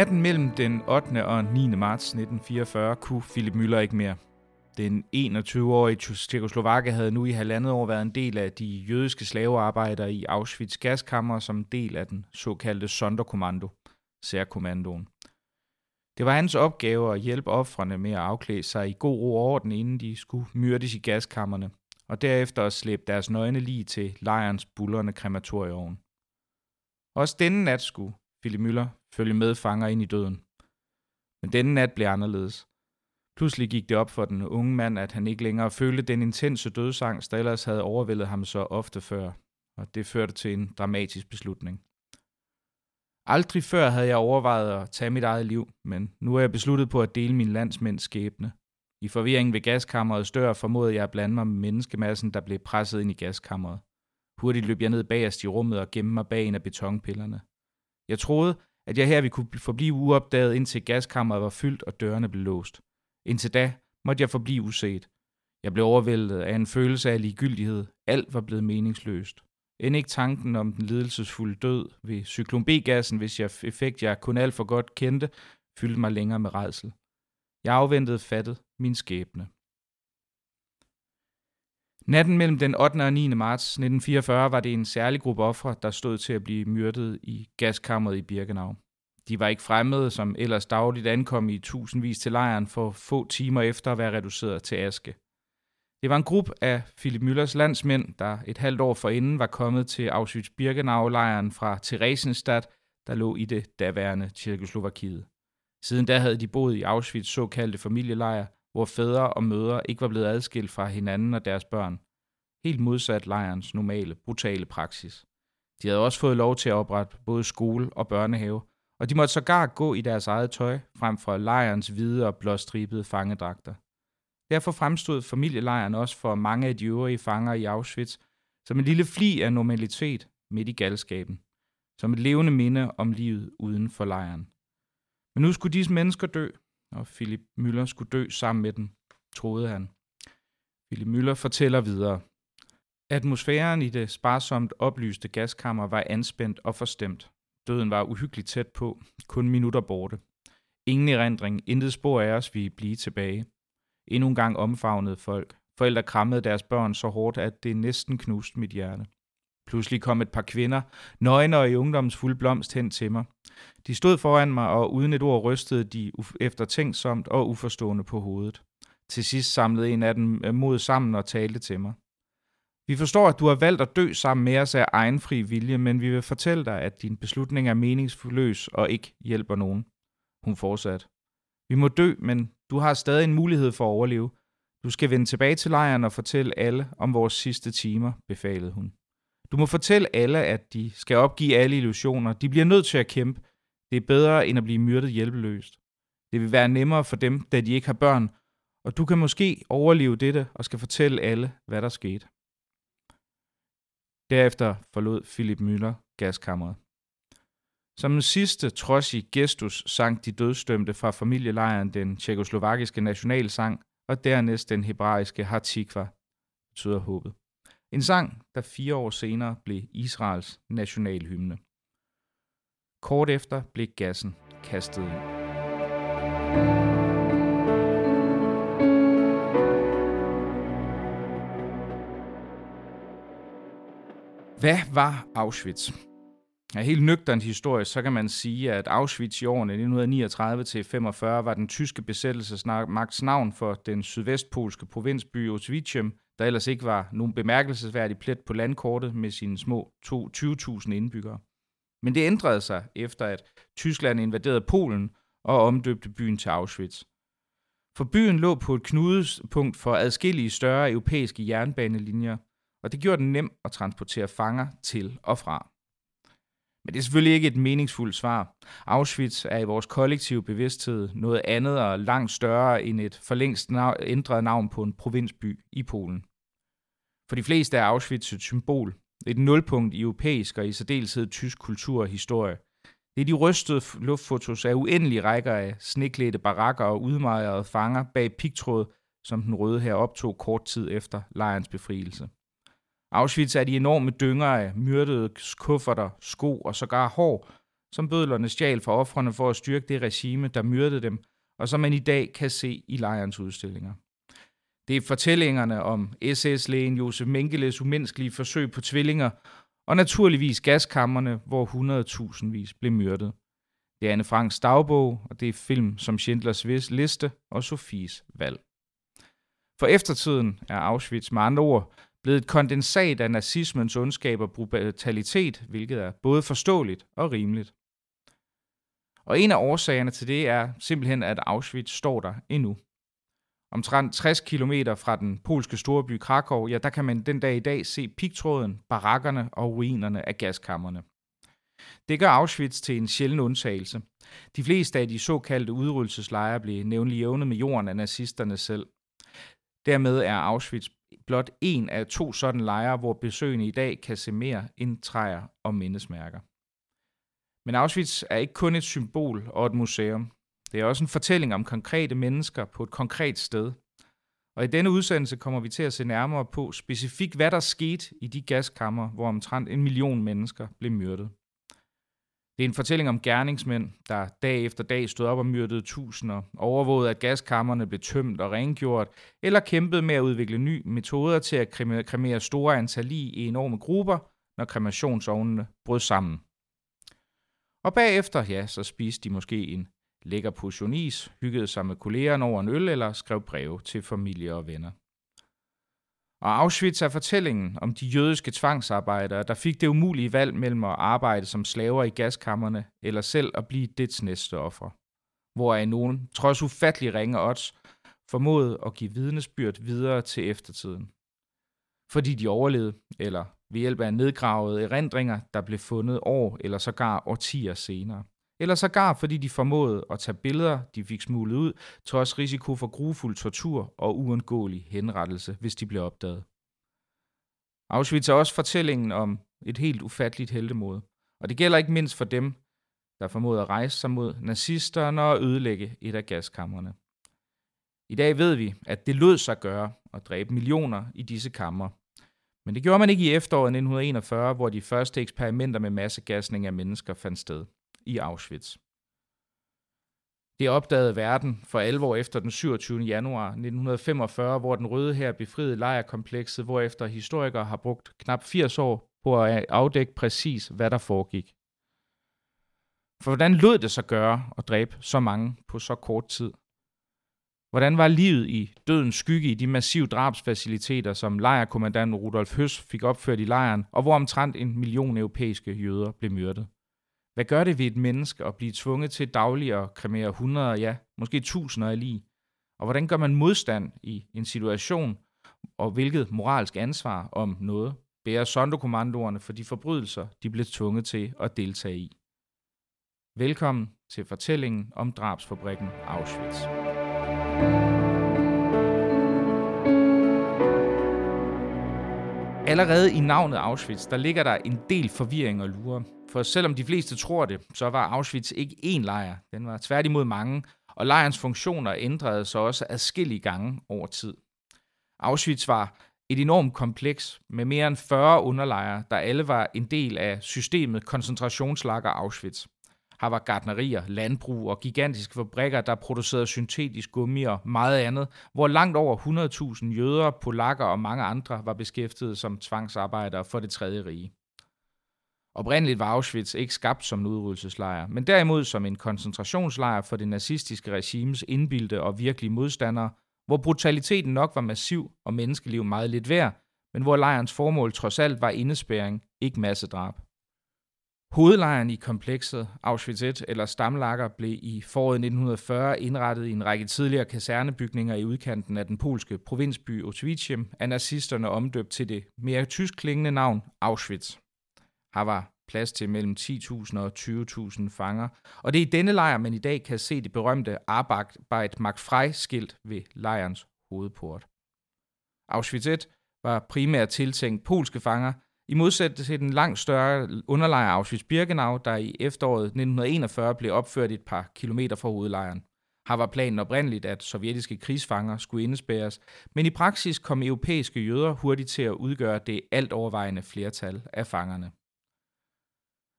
Natten mellem den 8. og 9. marts 1944 kunne Philip Müller ikke mere. Den 21-årige Tjekoslovakke havde nu i halvandet år været en del af de jødiske slavearbejdere i Auschwitz gaskammer som del af den såkaldte Sonderkommando, særkommandoen. Det var hans opgave at hjælpe offrene med at afklæde sig i god ro og orden, inden de skulle myrdes i gaskammerne, og derefter at slæbe deres nøgne lige til lejrens bullerne krematorieovn. Også denne nat skulle Philip Müller følge med fanger ind i døden. Men denne nat blev anderledes. Pludselig gik det op for den unge mand, at han ikke længere følte den intense dødsangst, der ellers havde overvældet ham så ofte før, og det førte til en dramatisk beslutning. Aldrig før havde jeg overvejet at tage mit eget liv, men nu er jeg besluttet på at dele min landsmænds skæbne. I forvirringen ved gaskammerets dør formodede jeg at blande mig med menneskemassen, der blev presset ind i gaskammeret. Hurtigt løb jeg ned bagerst i rummet og gemte mig bag en af betonpillerne. Jeg troede, at jeg her ville kunne forblive uopdaget, indtil gaskammeret var fyldt og dørene blev låst. Indtil da måtte jeg forblive uset. Jeg blev overvældet af en følelse af ligegyldighed. Alt var blevet meningsløst. End ikke tanken om den lidelsesfulde død ved cyklon B-gassen, hvis jeg effekt jeg kun alt for godt kendte, fyldte mig længere med redsel. Jeg afventede fattet min skæbne. Natten mellem den 8. og 9. marts 1944 var det en særlig gruppe ofre, der stod til at blive myrdet i gaskammeret i Birkenau. De var ikke fremmede, som ellers dagligt ankom i tusindvis til lejren for få timer efter at være reduceret til aske. Det var en gruppe af Philip Müllers landsmænd, der et halvt år forinden var kommet til Auschwitz-Birkenau-lejren fra Theresienstadt, der lå i det daværende Tjekkoslovakiet. Siden da havde de boet i Auschwitz såkaldte familielejr, hvor fædre og mødre ikke var blevet adskilt fra hinanden og deres børn. Helt modsat lejrens normale, brutale praksis. De havde også fået lov til at oprette både skole og børnehave, og de måtte sågar gå i deres eget tøj, frem for lejrens hvide og blåstribede fangedragter. Derfor fremstod familielejren også for mange af de øvrige fanger i Auschwitz som en lille fli af normalitet midt i galskaben. Som et levende minde om livet uden for lejren. Men nu skulle disse mennesker dø, og Philip Müller skulle dø sammen med den, troede han. Philip Müller fortæller videre. Atmosfæren i det sparsomt oplyste gaskammer var anspændt og forstemt. Døden var uhyggeligt tæt på, kun minutter borte. Ingen erindring, intet spor af os vi blive tilbage. Endnu en gang omfavnede folk. Forældre krammede deres børn så hårdt, at det næsten knuste mit hjerte. Pludselig kom et par kvinder, nøgne og i ungdommens fuld blomst hen til mig. De stod foran mig, og uden et ord rystede de eftertænksomt og uforstående på hovedet. Til sidst samlede en af dem øh, mod sammen og talte til mig. Vi forstår, at du har valgt at dø sammen med os af egen fri vilje, men vi vil fortælle dig, at din beslutning er meningsløs og ikke hjælper nogen. Hun fortsatte. Vi må dø, men du har stadig en mulighed for at overleve. Du skal vende tilbage til lejren og fortælle alle om vores sidste timer, befalede hun. Du må fortælle alle, at de skal opgive alle illusioner. De bliver nødt til at kæmpe. Det er bedre, end at blive myrdet hjælpeløst. Det vil være nemmere for dem, da de ikke har børn, og du kan måske overleve dette og skal fortælle alle, hvad der skete. Derefter forlod Philip Müller gaskammeret. Som en sidste trodsig gestus sang de dødstømte fra familielejren den tjekoslovakiske nationalsang, og dernæst den hebraiske Hatikva, betyder håbet. En sang, der fire år senere blev Israels nationalhymne. Kort efter blev gassen kastet ind. Hvad var Auschwitz? Ja, helt nøgternt historisk, så kan man sige, at Auschwitz i årene 1939-45 var den tyske besættelsesmagts navn for den sydvestpolske provinsby Auschwitzem, der ellers ikke var nogen bemærkelsesværdig plet på landkortet med sine små 20.000 indbyggere. Men det ændrede sig efter, at Tyskland invaderede Polen og omdøbte byen til Auschwitz. For byen lå på et knudepunkt for adskillige større europæiske jernbanelinjer, og det gjorde den nem at transportere fanger til og fra. Men det er selvfølgelig ikke et meningsfuldt svar. Auschwitz er i vores kollektive bevidsthed noget andet og langt større end et for længst ændret navn på en provinsby i Polen. For de fleste er Auschwitz et symbol, et nulpunkt i europæisk og i særdeleshed tysk kultur og historie. Det er de rystede luftfotos af uendelige rækker af sneklædte barakker og udmejrede fanger bag pigtråd, som den røde her optog kort tid efter lejrens befrielse. Auschwitz er de enorme dynger af myrdede kufferter, sko og sågar hår, som bødlerne stjal fra offrene for at styrke det regime, der myrdede dem, og som man i dag kan se i lejrens udstillinger. Det er fortællingerne om SS-lægen Josef Mengeles umenneskelige forsøg på tvillinger, og naturligvis gaskammerne, hvor 100.000 vis blev myrdet. Det er Anne Franks dagbog, og det er film som Schindlers Liste og Sofies valg. For eftertiden er Auschwitz med andre ord blevet et kondensat af nazismens ondskab og brutalitet, hvilket er både forståeligt og rimeligt. Og en af årsagerne til det er simpelthen, at Auschwitz står der endnu. Omtrent 60 km fra den polske storby Krakow, ja, der kan man den dag i dag se pigtråden, barakkerne og ruinerne af gaskammerne. Det gør Auschwitz til en sjælden undtagelse. De fleste af de såkaldte udryddelseslejre blev nævnlig jævnet med jorden af nazisterne selv. Dermed er Auschwitz blot en af to sådan lejre, hvor besøgende i dag kan se mere end træer og mindesmærker. Men Auschwitz er ikke kun et symbol og et museum. Det er også en fortælling om konkrete mennesker på et konkret sted. Og i denne udsendelse kommer vi til at se nærmere på specifikt, hvad der skete i de gaskammer, hvor omtrent en million mennesker blev myrdet. Det er en fortælling om gerningsmænd, der dag efter dag stod op og myrdede tusinder, overvågede at gaskammerne blev tømt og rengjort, eller kæmpede med at udvikle nye metoder til at kremere store antal lig i enorme grupper, når kremationsovnene brød sammen. Og bagefter, ja, så spiste de måske en lækker portion is, hyggede sig med kollegerne over en øl eller skrev breve til familie og venner. Og Auschwitz er fortællingen om de jødiske tvangsarbejdere, der fik det umulige valg mellem at arbejde som slaver i gaskammerne eller selv at blive dets næste offer. Hvor nogen, trods ufattelig ringe odds, formåede at give vidnesbyrd videre til eftertiden. Fordi de overlevede, eller ved hjælp af nedgravede erindringer, der blev fundet år eller sågar årtier senere. Eller sågar fordi de formåede at tage billeder, de fik smuglet ud, trods risiko for grufuld tortur og uundgåelig henrettelse, hvis de blev opdaget. Auschwitz er også fortællingen om et helt ufatteligt heldemod. Og det gælder ikke mindst for dem, der formåede at rejse sig mod nazisterne og ødelægge et af gaskammerne. I dag ved vi, at det lød sig gøre at dræbe millioner i disse kammer. Men det gjorde man ikke i efteråret 1941, hvor de første eksperimenter med massegasning af mennesker fandt sted i Auschwitz. Det opdagede verden for alvor efter den 27. januar 1945, hvor den røde her befriede lejrkomplekset, hvorefter historikere har brugt knap 80 år på at afdække præcis, hvad der foregik. For hvordan lød det sig gøre at dræbe så mange på så kort tid? Hvordan var livet i dødens skygge i de massive drabsfaciliteter, som lejrkommandant Rudolf Høs fik opført i lejren, og hvor omtrent en million europæiske jøder blev myrdet? Hvad gør det ved et menneske at blive tvunget til dagligt at kremere hundreder, ja, måske tusinder af lige? Og hvordan gør man modstand i en situation, og hvilket moralsk ansvar om noget bærer sondokommandoerne for de forbrydelser, de blev tvunget til at deltage i? Velkommen til fortællingen om drabsfabrikken Auschwitz. Allerede i navnet Auschwitz, der ligger der en del forvirring og lure. For selvom de fleste tror det, så var Auschwitz ikke én lejr. Den var tværtimod mange, og lejrens funktioner ændrede sig også adskillige gange over tid. Auschwitz var et enormt kompleks med mere end 40 underlejre, der alle var en del af systemet koncentrationslager Auschwitz. Her var gardnerier, landbrug og gigantiske fabrikker, der producerede syntetisk gummi og meget andet, hvor langt over 100.000 jøder, polakker og mange andre var beskæftiget som tvangsarbejdere for det tredje rige. Oprindeligt var Auschwitz ikke skabt som en udryddelseslejr, men derimod som en koncentrationslejr for det nazistiske regimes indbildte og virkelige modstandere, hvor brutaliteten nok var massiv og menneskeliv meget lidt værd, men hvor lejrens formål trods alt var indespæring, ikke massedrab. Hovedlejren i komplekset Auschwitz 1 eller Stamlager blev i foråret 1940 indrettet i en række tidligere kasernebygninger i udkanten af den polske provinsby Ottwiciem af nazisterne omdøbt til det mere tysk klingende navn Auschwitz. Her var plads til mellem 10.000 og 20.000 fanger, og det er i denne lejr, man i dag kan se det berømte Arbeit macht frei skilt ved lejrens hovedport. Auschwitz var primært tiltænkt polske fanger, i modsætning til den langt større underlejr Auschwitz-Birkenau, der i efteråret 1941 blev opført et par kilometer fra hovedlejren. Her var planen oprindeligt, at sovjetiske krigsfanger skulle indespæres, men i praksis kom europæiske jøder hurtigt til at udgøre det alt overvejende flertal af fangerne.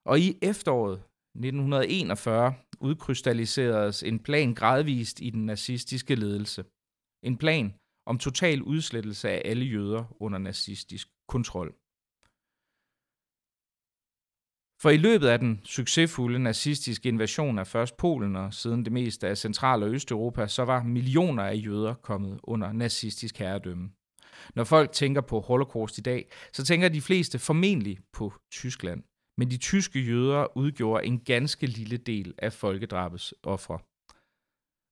Og i efteråret 1941 udkrystalliseredes en plan gradvist i den nazistiske ledelse. En plan om total udslettelse af alle jøder under nazistisk kontrol. For i løbet af den succesfulde nazistiske invasion af først Polen og siden det meste af Central- og Østeuropa, så var millioner af jøder kommet under nazistisk herredømme. Når folk tænker på holocaust i dag, så tænker de fleste formentlig på Tyskland. Men de tyske jøder udgjorde en ganske lille del af folkedrabets ofre.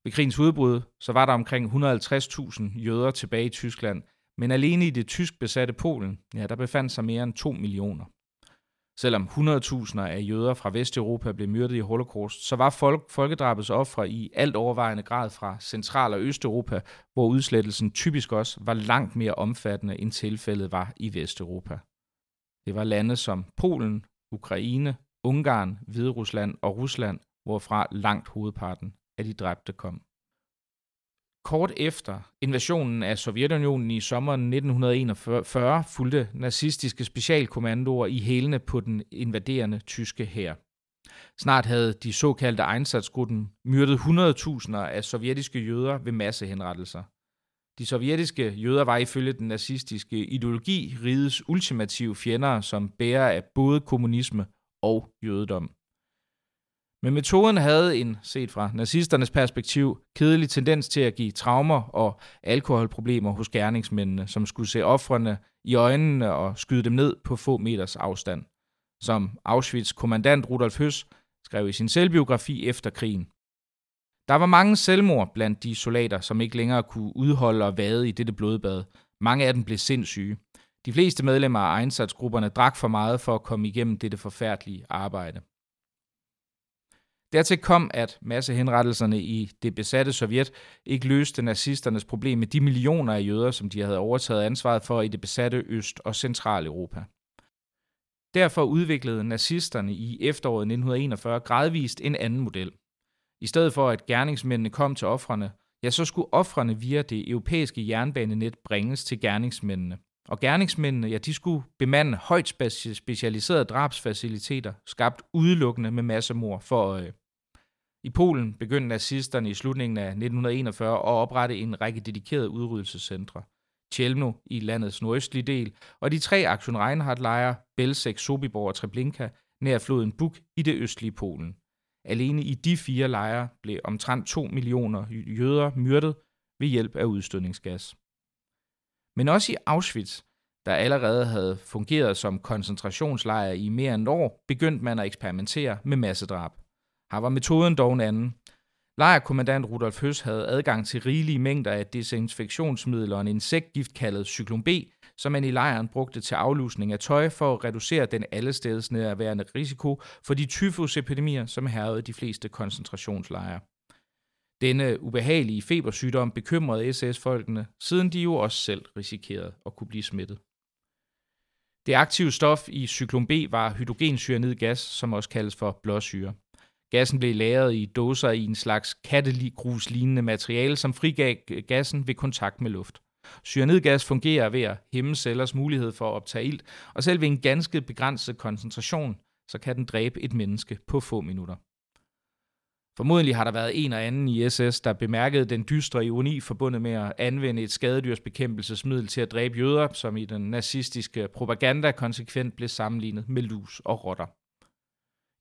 Ved krigens udbrud så var der omkring 150.000 jøder tilbage i Tyskland, men alene i det tysk besatte Polen, ja, der befandt sig mere end 2 millioner. Selvom 100.000 af jøder fra Vesteuropa blev myrdet i holocaust, så var folk, folkedrabets ofre i alt overvejende grad fra Central- og Østeuropa, hvor udslettelsen typisk også var langt mere omfattende end tilfældet var i Vesteuropa. Det var lande som Polen, Ukraine, Ungarn, Hviderusland og Rusland, hvorfra langt hovedparten af de dræbte kom. Kort efter invasionen af Sovjetunionen i sommeren 1941 fulgte nazistiske specialkommandoer i hælene på den invaderende tyske hær. Snart havde de såkaldte Einsatzgruppen myrdet 100.000 af sovjetiske jøder ved massehenrettelser. De sovjetiske jøder var ifølge den nazistiske ideologi rigets ultimative fjender, som bærer af både kommunisme og jødedom. Men metoden havde en, set fra nazisternes perspektiv, kedelig tendens til at give traumer og alkoholproblemer hos gerningsmændene, som skulle se ofrene i øjnene og skyde dem ned på få meters afstand. Som Auschwitz-kommandant Rudolf Høss skrev i sin selvbiografi efter krigen. Der var mange selvmord blandt de soldater, som ikke længere kunne udholde og vade i dette blodbad. Mange af dem blev sindssyge. De fleste medlemmer af indsatsgrupperne drak for meget for at komme igennem dette forfærdelige arbejde. Dertil kom, at massehenrettelserne i det besatte Sovjet ikke løste nazisternes problem med de millioner af jøder, som de havde overtaget ansvaret for i det besatte Øst- og Centraleuropa. Derfor udviklede nazisterne i efteråret 1941 gradvist en anden model. I stedet for at gerningsmændene kom til offrene, ja, så skulle offrene via det europæiske jernbanenet bringes til gerningsmændene. Og gerningsmændene, ja, de skulle bemande højt specialiserede drabsfaciliteter, skabt udelukkende med massemord for øje. I Polen begyndte nazisterne i slutningen af 1941 at oprette en række dedikerede udryddelsescentre. Chelmno i landets nordøstlige del, og de tre Aktion Reinhardt-lejre, Belzec, Sobibor og Treblinka, nær floden Buk i det østlige Polen. Alene i de fire lejre blev omtrent 2 millioner jøder myrdet ved hjælp af udstødningsgas. Men også i Auschwitz, der allerede havde fungeret som koncentrationslejr i mere end et år, begyndte man at eksperimentere med massedrab. Her var metoden dog en anden. Lejrkommandant Rudolf Høs havde adgang til rigelige mængder af desinfektionsmidler og en insektgift kaldet cyklon B, som man i lejren brugte til aflusning af tøj for at reducere den allesteds nærværende risiko for de tyfusepidemier, som hervede de fleste koncentrationslejre. Denne ubehagelige febersygdom bekymrede SS-folkene, siden de jo også selv risikerede at kunne blive smittet. Det aktive stof i cyklon B var hydrogensyrenidgas, som også kaldes for blåsyre. Gassen blev lagret i dåser i en slags kattegruslignende materiale, som frigav gassen ved kontakt med luft. Cyanidgas fungerer ved at hæmme cellers mulighed for at optage ilt, og selv ved en ganske begrænset koncentration, så kan den dræbe et menneske på få minutter. Formodentlig har der været en og anden i SS, der bemærkede den dystre ironi forbundet med at anvende et skadedyrsbekæmpelsesmiddel til at dræbe jøder, som i den nazistiske propaganda konsekvent blev sammenlignet med lus og rotter.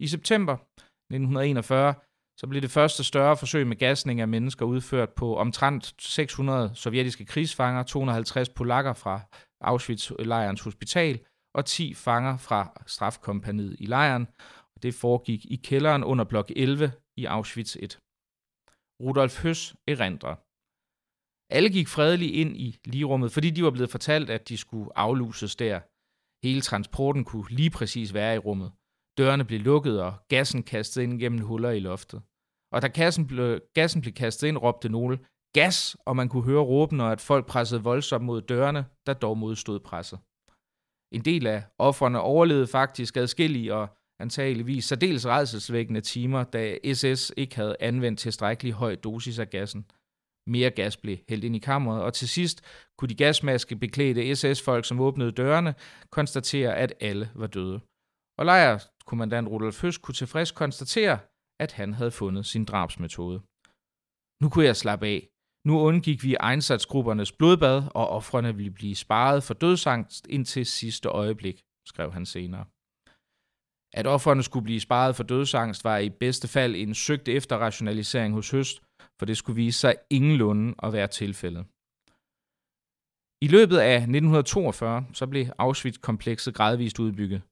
I september 1941, så blev det første større forsøg med gasning af mennesker udført på omtrent 600 sovjetiske krigsfanger, 250 polakker fra Auschwitz-lejrens hospital og 10 fanger fra strafkompaniet i lejren. Det foregik i kælderen under blok 11 i Auschwitz 1. Rudolf Høs erindrer. Alle gik fredeligt ind i ligerummet, fordi de var blevet fortalt, at de skulle afluses der. Hele transporten kunne lige præcis være i rummet. Dørene blev lukket, og gassen kastet ind gennem huller i loftet. Og da gassen blev, gassen blev kastet ind, råbte nogle, gas, og man kunne høre råben, og at folk pressede voldsomt mod dørene, der dog modstod presset. En del af offrene overlevede faktisk adskillige og antageligvis særdeles redselsvækkende timer, da SS ikke havde anvendt tilstrækkelig høj dosis af gassen. Mere gas blev hældt ind i kammeret, og til sidst kunne de gasmaske beklædte SS-folk, som åbnede dørene, konstatere, at alle var døde. Og lejerkommandant Rudolf Høst kunne tilfreds konstatere, at han havde fundet sin drabsmetode. Nu kunne jeg slappe af. Nu undgik vi egensatsgruppernes blodbad, og offrene ville blive sparet for dødsangst indtil sidste øjeblik, skrev han senere. At offrene skulle blive sparet for dødsangst var i bedste fald en søgt efterrationalisering hos Høst, for det skulle vise sig ingenlunde at være tilfældet. I løbet af 1942 så blev Auschwitz-komplekset gradvist udbygget.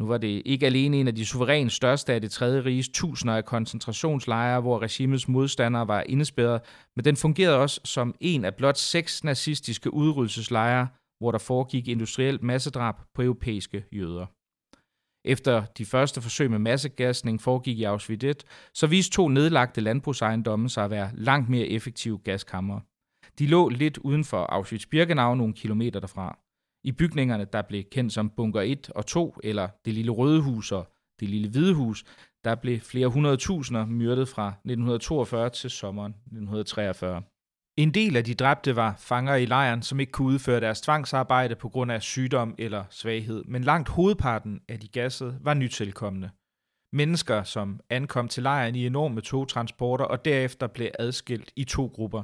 Nu var det ikke alene en af de suverænt største af det tredje riges tusinder af koncentrationslejre, hvor regimets modstandere var indespærret, men den fungerede også som en af blot seks nazistiske udryddelseslejre, hvor der foregik industrielt massedrab på europæiske jøder. Efter de første forsøg med massegasning foregik i Auschwitz 1, så viste to nedlagte landbrugsejendomme sig at være langt mere effektive gaskammer. De lå lidt uden for Auschwitz-Birkenau nogle kilometer derfra. I bygningerne, der blev kendt som Bunker 1 og 2, eller det lille røde hus og det lille hvide hus, der blev flere hundrede tusinder myrdet fra 1942 til sommeren 1943. En del af de dræbte var fanger i lejren, som ikke kunne udføre deres tvangsarbejde på grund af sygdom eller svaghed, men langt hovedparten af de gassede var nytilkommende. Mennesker, som ankom til lejren i enorme togtransporter og derefter blev adskilt i to grupper.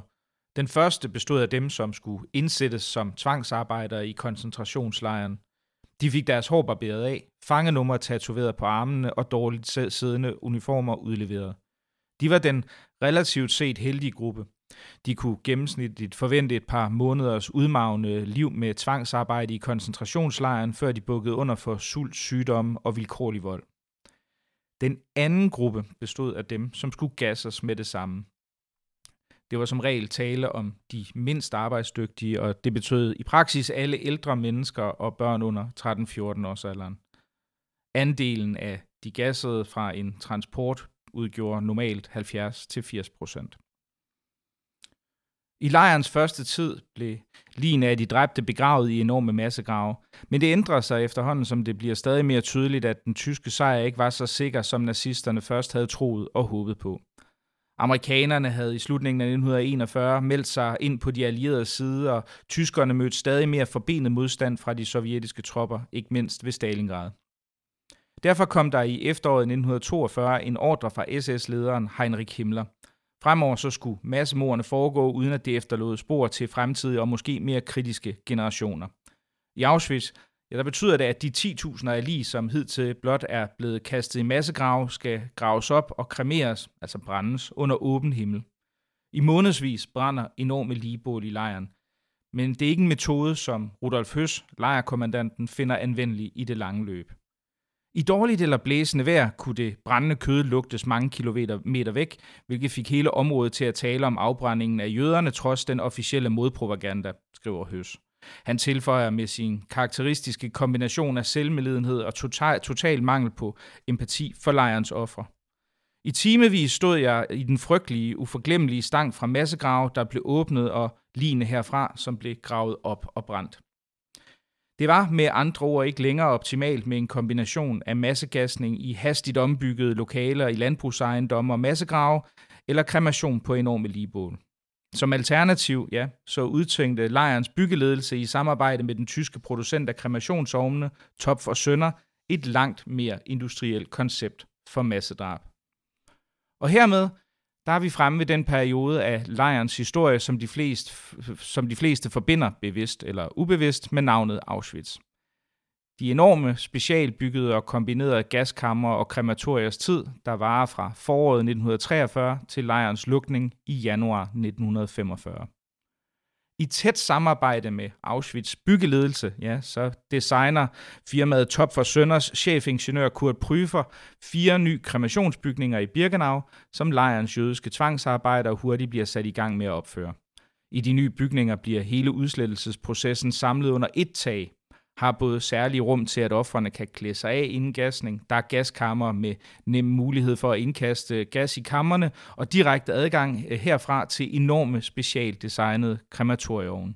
Den første bestod af dem, som skulle indsættes som tvangsarbejdere i koncentrationslejren. De fik deres hår barberet af, fangenummer tatoveret på armene og dårligt siddende uniformer udleveret. De var den relativt set heldige gruppe. De kunne gennemsnitligt forvente et par måneders udmavne liv med tvangsarbejde i koncentrationslejren, før de bukkede under for sult, sygdomme og vilkårlig vold. Den anden gruppe bestod af dem, som skulle gasses med det samme. Det var som regel tale om de mindst arbejdsdygtige, og det betød i praksis alle ældre mennesker og børn under 13-14 års alderen. Andelen af de gassede fra en transport udgjorde normalt 70-80 procent. I lejrens første tid blev lignende af de dræbte begravet i enorme massegrave, men det ændrer sig efterhånden, som det bliver stadig mere tydeligt, at den tyske sejr ikke var så sikker, som nazisterne først havde troet og håbet på. Amerikanerne havde i slutningen af 1941 meldt sig ind på de allierede side, og tyskerne mødte stadig mere forbenet modstand fra de sovjetiske tropper, ikke mindst ved Stalingrad. Derfor kom der i efteråret 1942 en ordre fra SS-lederen Heinrich Himmler. Fremover så skulle massemordene foregå, uden at det efterlod spor til fremtidige og måske mere kritiske generationer. I Auschwitz Ja, der betyder det, at de 10.000 af lige, som hidtil blot er blevet kastet i massegrav, skal graves op og kremeres, altså brændes, under åben himmel. I månedsvis brænder enorme ligebål i lejren. Men det er ikke en metode, som Rudolf Høs, lejrkommandanten, finder anvendelig i det lange løb. I dårligt eller blæsende vejr kunne det brændende kød lugtes mange kilometer væk, hvilket fik hele området til at tale om afbrændingen af jøderne trods den officielle modpropaganda, skriver Høs. Han tilføjer med sin karakteristiske kombination af selvmedlidenhed og total, total mangel på empati for lejrens ofre. I timevis stod jeg i den frygtelige, uforglemmelige stang fra massegrave, der blev åbnet, og lignende herfra, som blev gravet op og brændt. Det var med andre ord ikke længere optimalt med en kombination af massegasning i hastigt ombyggede lokaler i landbrugsejendomme og massegrave, eller kremation på enorme ligebål. Som alternativ, ja, så udtænkte lejrens byggeledelse i samarbejde med den tyske producent af kremationsovne, Top for Sønder, et langt mere industrielt koncept for massedrab. Og hermed, der er vi fremme ved den periode af lejrens historie, som de, fleste, som de fleste forbinder bevidst eller ubevidst med navnet Auschwitz. De enorme specialbyggede og kombinerede gaskammer og krematoriers tid, der varer fra foråret 1943 til lejrens lukning i januar 1945. I tæt samarbejde med Auschwitz byggeledelse, ja, så designer firmaet Top for Sønders chefingeniør Kurt Pryfer fire nye kremationsbygninger i Birkenau, som lejrens jødiske tvangsarbejdere hurtigt bliver sat i gang med at opføre. I de nye bygninger bliver hele udslettelsesprocessen samlet under ét tag, har både særlige rum til, at offerne kan klæde sig af inden gasning. Der er gaskammer med nem mulighed for at indkaste gas i kammerne, og direkte adgang øh, herfra til enorme specialdesignede krematorieovne.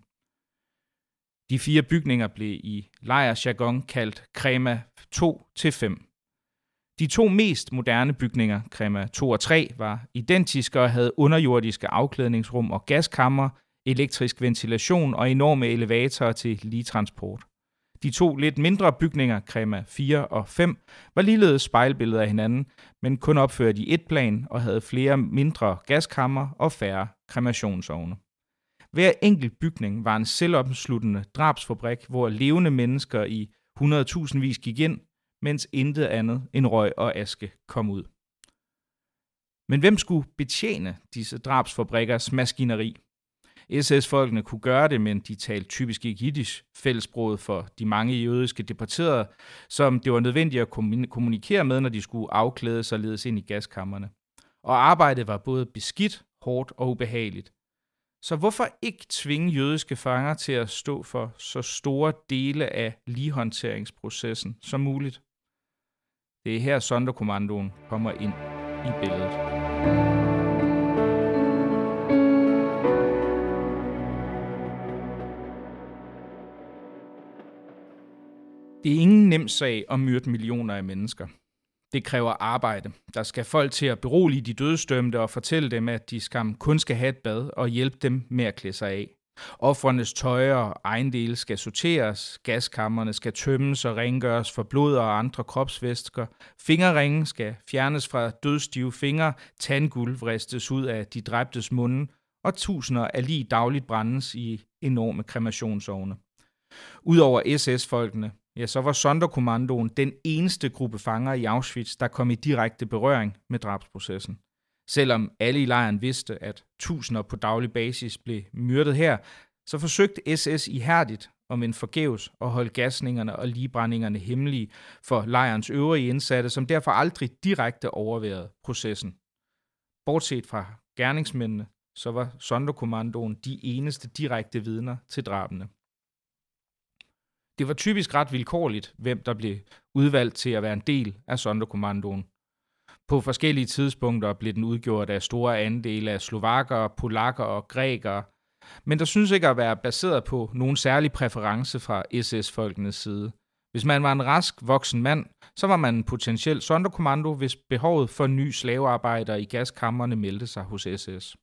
De fire bygninger blev i lejrjargon kaldt Krema 2-5. De to mest moderne bygninger, Krema 2 og 3, var identiske og havde underjordiske afklædningsrum og gaskammer, elektrisk ventilation og enorme elevatorer til ligetransport. De to lidt mindre bygninger, Krema 4 og 5, var ligeledes spejlbilleder af hinanden, men kun opført i et plan og havde flere mindre gaskammer og færre kremationsovne. Hver enkelt bygning var en selvopsluttende drabsfabrik, hvor levende mennesker i 100.000 vis gik ind, mens intet andet end røg og aske kom ud. Men hvem skulle betjene disse drabsfabrikkers maskineri? SS-folkene kunne gøre det, men de talte typisk ikke jiddisch, fællesproget for de mange jødiske deporterede, som det var nødvendigt at kommunikere med, når de skulle afklæde sig ledes ind i gaskammerne. Og arbejdet var både beskidt, hårdt og ubehageligt. Så hvorfor ikke tvinge jødiske fanger til at stå for så store dele af ligehåndteringsprocessen som muligt? Det er her Sonderkommandoen kommer ind i billedet. Det er ingen nem sag at myrde millioner af mennesker. Det kræver arbejde. Der skal folk til at berolige de dødstømte og fortælle dem, at de skam kun skal have et bad og hjælpe dem med at klæde sig af. Offrenes tøj og ejendele skal sorteres, gaskammerne skal tømmes og rengøres for blod og andre kropsvæsker, fingerringen skal fjernes fra dødstive fingre, tandguld vristes ud af de dræbtes munde, og tusinder af lige dagligt brændes i enorme kremationsovne. Udover SS-folkene, ja, så var Sonderkommandoen den eneste gruppe fanger i Auschwitz, der kom i direkte berøring med drabsprocessen. Selvom alle i lejren vidste, at tusinder på daglig basis blev myrdet her, så forsøgte SS ihærdigt, om en forgæves, at holde gasningerne og ligebrændingerne hemmelige for lejrens øvrige indsatte, som derfor aldrig direkte overværede processen. Bortset fra gerningsmændene, så var Sonderkommandoen de eneste direkte vidner til drabene. Det var typisk ret vilkårligt, hvem der blev udvalgt til at være en del af Sonderkommandoen. På forskellige tidspunkter blev den udgjort af store andele af slovakker, polakker og grækere, men der synes ikke at være baseret på nogen særlig præference fra SS-folkenes side. Hvis man var en rask, voksen mand, så var man en potentiel sonderkommando, hvis behovet for ny slavearbejder i gaskammerne meldte sig hos SS.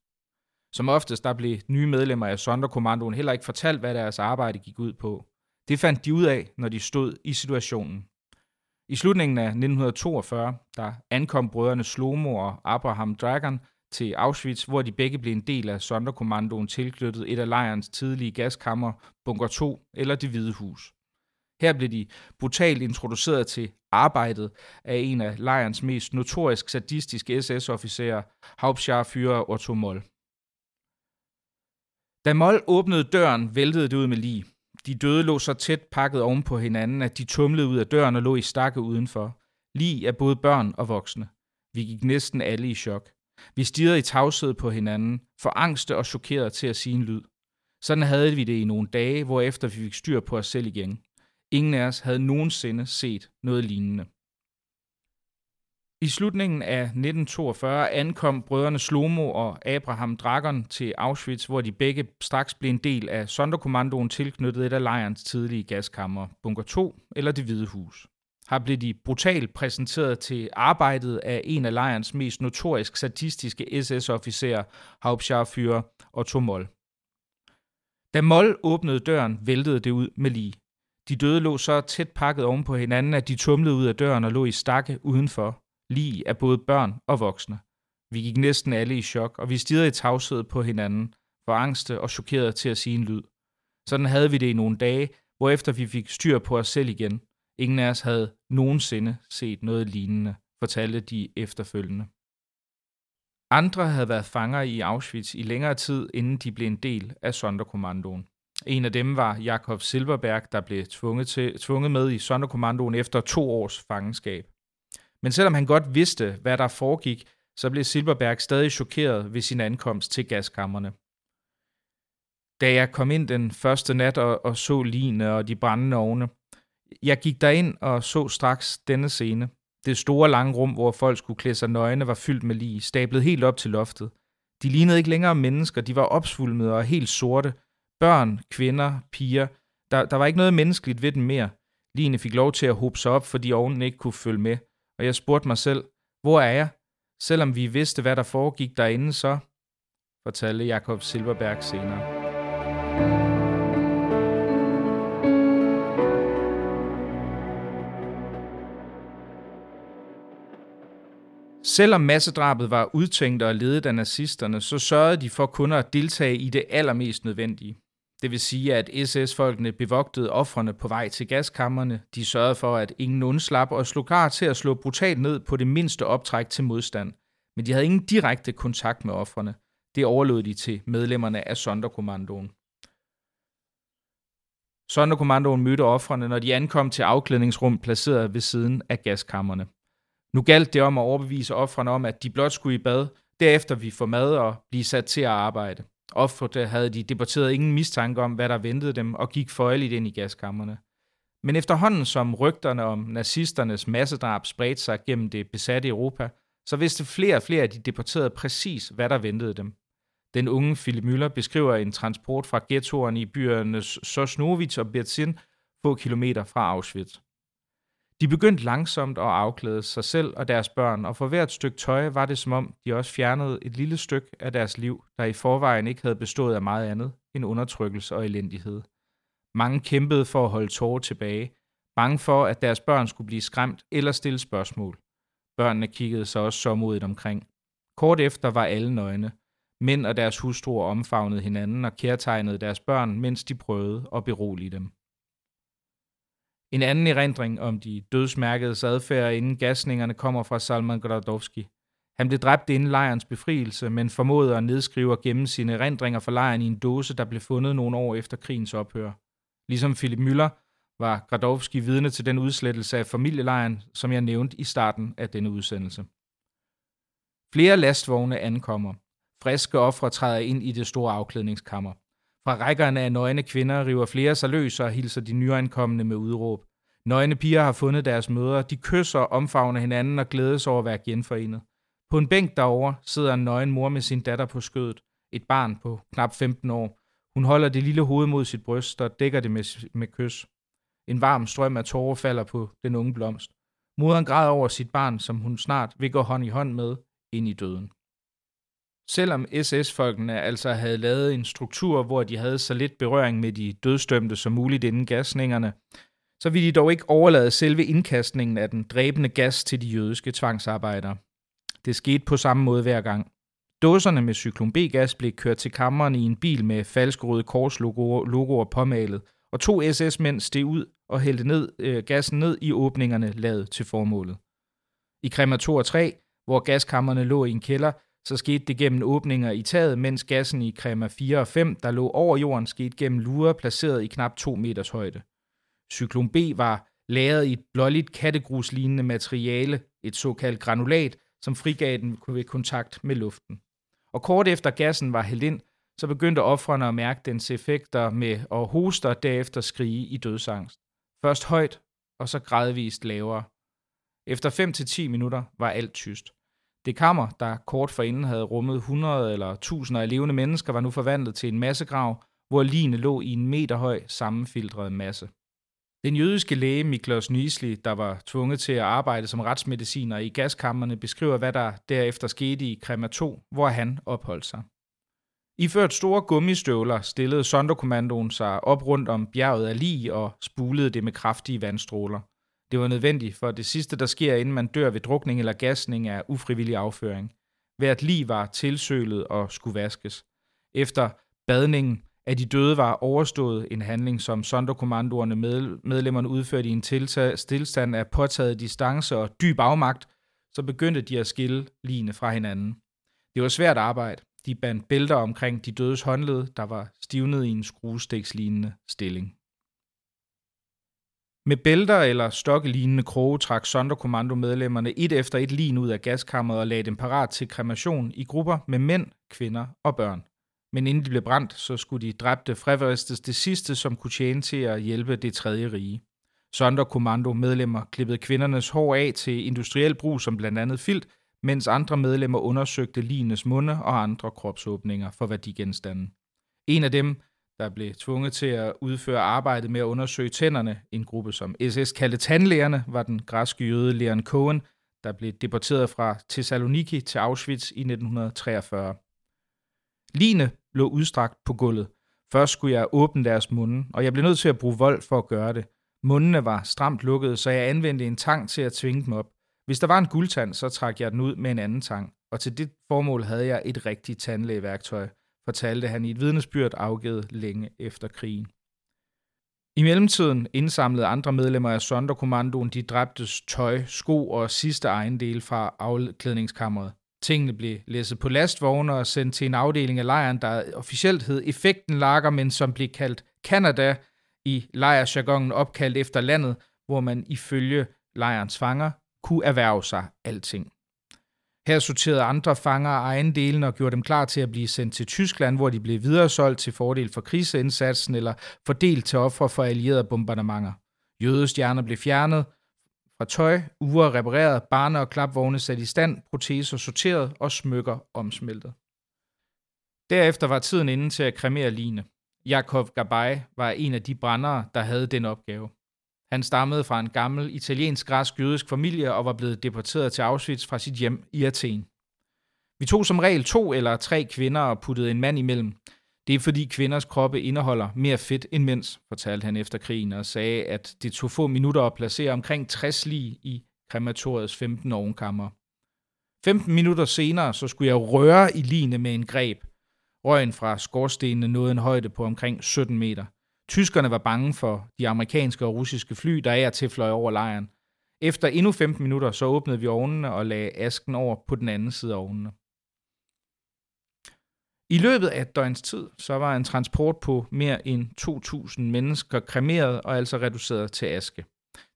Som oftest der blev nye medlemmer af sonderkommandoen heller ikke fortalt, hvad deres arbejde gik ud på. Det fandt de ud af, når de stod i situationen. I slutningen af 1942, der ankom brødrene Slomo og Abraham Dragon til Auschwitz, hvor de begge blev en del af Sonderkommandoen tilknyttet et af lejrens tidlige gaskammer, Bunker 2 eller Det Hvide Hus. Her blev de brutalt introduceret til arbejdet af en af lejrens mest notorisk sadistiske SS-officerer, Hauptscharführer Otto Moll. Da Moll åbnede døren, væltede det ud med lige. De døde lå så tæt pakket oven på hinanden, at de tumlede ud af døren og lå i stakke udenfor. Lige af både børn og voksne. Vi gik næsten alle i chok. Vi stirrede i tavshed på hinanden, for angste og chokeret til at sige en lyd. Sådan havde vi det i nogle dage, hvorefter vi fik styr på os selv igen. Ingen af os havde nogensinde set noget lignende. I slutningen af 1942 ankom brødrene Slomo og Abraham Dragon til Auschwitz, hvor de begge straks blev en del af Sonderkommandoen tilknyttet et af lejrens tidlige gaskammer, Bunker 2 eller Det Hvide Hus. Her blev de brutalt præsenteret til arbejdet af en af lejrens mest notorisk sadistiske SS-officerer, Hauptscharführer Otto Moll. Da Moll åbnede døren, væltede det ud med lige. De døde lå så tæt pakket oven på hinanden, at de tumlede ud af døren og lå i stakke udenfor lige af både børn og voksne. Vi gik næsten alle i chok, og vi stirrede i tavshed på hinanden, for angste og chokeret til at sige en lyd. Sådan havde vi det i nogle dage, hvorefter vi fik styr på os selv igen. Ingen af os havde nogensinde set noget lignende, fortalte de efterfølgende. Andre havde været fanger i Auschwitz i længere tid, inden de blev en del af Sonderkommandoen. En af dem var Jakob Silverberg, der blev tvunget, til, tvunget med i Sonderkommandoen efter to års fangenskab. Men selvom han godt vidste, hvad der foregik, så blev Silberberg stadig chokeret ved sin ankomst til gaskammerne. Da jeg kom ind den første nat og, og så line og de brændende ovne, jeg gik derind og så straks denne scene. Det store lange rum, hvor folk skulle klæde sig nøgne, var fyldt med lig, stablet helt op til loftet. De lignede ikke længere mennesker, de var opsvulmede og helt sorte. Børn, kvinder, piger. Der, der var ikke noget menneskeligt ved dem mere. Ligene fik lov til at hobe sig op, fordi ovnen ikke kunne følge med – og jeg spurgte mig selv, hvor er jeg? Selvom vi vidste, hvad der foregik derinde, så fortalte Jakob Silverberg senere. Selvom massedrabet var udtænkt og ledet af nazisterne, så sørgede de for kun at deltage i det allermest nødvendige. Det vil sige, at SS-folkene bevogtede offrene på vej til gaskammerne. De sørgede for, at ingen undslap og slog klar til at slå brutalt ned på det mindste optræk til modstand. Men de havde ingen direkte kontakt med offrene. Det overlod de til medlemmerne af Sonderkommandoen. Sonderkommandoen mødte offrene, når de ankom til afklædningsrum placeret ved siden af gaskammerne. Nu galt det om at overbevise offrene om, at de blot skulle i bad, derefter vi få mad og blive sat til at arbejde. Ofte havde de debatteret ingen mistanke om, hvad der ventede dem, og gik føjeligt ind i gaskammerne. Men efterhånden som rygterne om nazisternes massedrab spredte sig gennem det besatte Europa, så vidste flere og flere af de deporterede præcis, hvad der ventede dem. Den unge Philip Müller beskriver en transport fra ghettoerne i byerne Sosnovic og Bertzin få kilometer fra Auschwitz. De begyndte langsomt at afklæde sig selv og deres børn, og for hvert stykke tøj var det som om, de også fjernede et lille stykke af deres liv, der i forvejen ikke havde bestået af meget andet end undertrykkelse og elendighed. Mange kæmpede for at holde tårer tilbage, bange for, at deres børn skulle blive skræmt eller stille spørgsmål. Børnene kiggede sig også såmodigt omkring. Kort efter var alle nøgne. Mænd og deres hustruer omfavnede hinanden og kærtegnede deres børn, mens de prøvede at berolige dem. En anden erindring om de dødsmærkede adfærd inden gasningerne kommer fra Salman Gradovski. Han blev dræbt inden lejrens befrielse, men formåede at nedskrive og gemme sine erindringer fra lejren i en dåse, der blev fundet nogle år efter krigens ophør. Ligesom Philip Müller var Gradovski vidne til den udslettelse af familielejren, som jeg nævnte i starten af denne udsendelse. Flere lastvogne ankommer. Friske ofre træder ind i det store afklædningskammer. Fra rækkerne af nøgne kvinder river flere sig løs og hilser de nyankomne med udråb. Nøgne piger har fundet deres mødre. De kysser og omfavner hinanden og glædes over at være genforenet. På en bænk derovre sidder en nøgen mor med sin datter på skødet. Et barn på knap 15 år. Hun holder det lille hoved mod sit bryst og dækker det med, med kys. En varm strøm af tårer falder på den unge blomst. Moderen græder over sit barn, som hun snart vil gå hånd i hånd med ind i døden. Selvom SS-folkene altså havde lavet en struktur, hvor de havde så lidt berøring med de dødstømte som muligt inden gasningerne, så ville de dog ikke overlade selve indkastningen af den dræbende gas til de jødiske tvangsarbejdere. Det skete på samme måde hver gang. Dåserne med cyklon B-gas blev kørt til kammeren i en bil med falske røde korslogoer påmalet, og to SS-mænd steg ud og hældte ned, øh, gassen ned i åbningerne lavet til formålet. I kremator 3, hvor gaskammerne lå i en kælder, så skete det gennem åbninger i taget, mens gassen i krema 4 og 5, der lå over jorden, skete gennem lurer placeret i knap 2 meters højde. Cyklon B var lagret i et blåligt kattegruslignende materiale, et såkaldt granulat, som frigav den ved kontakt med luften. Og kort efter gassen var hældt ind, så begyndte offrene at mærke dens effekter med at hoste og derefter skrige i dødsangst. Først højt, og så gradvist lavere. Efter 5-10 minutter var alt tyst. Det kammer, der kort forinden havde rummet 100 eller tusinder af levende mennesker, var nu forvandlet til en massegrav, hvor ligene lå i en meter høj sammenfiltret masse. Den jødiske læge Miklos Nisli, der var tvunget til at arbejde som retsmediciner i gaskammerne, beskriver, hvad der derefter skete i Krema 2, hvor han opholdt sig. Iført store gummistøvler stillede Sonderkommandoen sig op rundt om bjerget af lig og spulede det med kraftige vandstråler. Det var nødvendigt, for det sidste, der sker, inden man dør ved drukning eller gasning, er ufrivillig afføring. Hvert lig var tilsølet og skulle vaskes. Efter badningen af de døde var overstået en handling, som sonderkommandoerne med, medlemmerne udførte i en tiltag, stillstand af påtaget distance og dyb afmagt, så begyndte de at skille ligene fra hinanden. Det var svært arbejde. De bandt bælter omkring de dødes håndled, der var stivnet i en skruestikslignende stilling. Med bælter eller stokkelignende kroge trak Sonderkommando-medlemmerne et efter et lin ud af gaskammeret og lagde dem parat til kremation i grupper med mænd, kvinder og børn. Men inden de blev brændt, så skulle de dræbte freveristes det sidste, som kunne tjene til at hjælpe det tredje rige. Sonderkommando-medlemmer klippede kvindernes hår af til industriel brug som blandt andet filt, mens andre medlemmer undersøgte linenes munde og andre kropsåbninger for værdigenstande. En af dem, der blev tvunget til at udføre arbejdet med at undersøge tænderne. En gruppe, som SS kaldte tandlægerne, var den græske jøde Leon Cohen, der blev deporteret fra Thessaloniki til Auschwitz i 1943. Line lå udstrakt på gulvet. Først skulle jeg åbne deres munde, og jeg blev nødt til at bruge vold for at gøre det. Mundene var stramt lukket, så jeg anvendte en tang til at tvinge dem op. Hvis der var en guldtand, så trak jeg den ud med en anden tang, og til det formål havde jeg et rigtigt tandlægeværktøj, fortalte han i et vidnesbyrd afgivet længe efter krigen. I mellemtiden indsamlede andre medlemmer af Sonderkommandoen de dræbtes tøj, sko og sidste ejendel fra afklædningskammeret. Tingene blev læsset på lastvogne og sendt til en afdeling af lejren, der officielt hed Effekten Lager, men som blev kaldt Canada i lejrsjargonen opkaldt efter landet, hvor man ifølge lejrens fanger kunne erhverve sig alting. Her sorterede andre fanger ejendelen og gjorde dem klar til at blive sendt til Tyskland, hvor de blev videresolgt til fordel for krigsindsatsen eller fordelt til ofre for allierede bombardementer. Jødestjerner blev fjernet fra tøj, uger repareret, barne- og klapvogne sat i stand, proteser sorteret og smykker omsmeltet. Derefter var tiden inde til at kremere line. Jakob Gabay var en af de brændere, der havde den opgave. Han stammede fra en gammel italiensk-græsk jødisk familie og var blevet deporteret til Auschwitz fra sit hjem i Athen. Vi tog som regel to eller tre kvinder og puttede en mand imellem. Det er fordi kvinders kroppe indeholder mere fedt end mænds, fortalte han efter krigen og sagde, at det tog få minutter at placere omkring 60 lig i krematoriets 15 ovenkammer. 15 minutter senere så skulle jeg røre i line med en greb. Røgen fra skorstenene nåede en højde på omkring 17 meter. Tyskerne var bange for de amerikanske og russiske fly, der er til fløj over lejren. Efter endnu 15 minutter, så åbnede vi ovnene og lagde asken over på den anden side af ovnene. I løbet af et døgns tid, så var en transport på mere end 2.000 mennesker kremeret og altså reduceret til aske.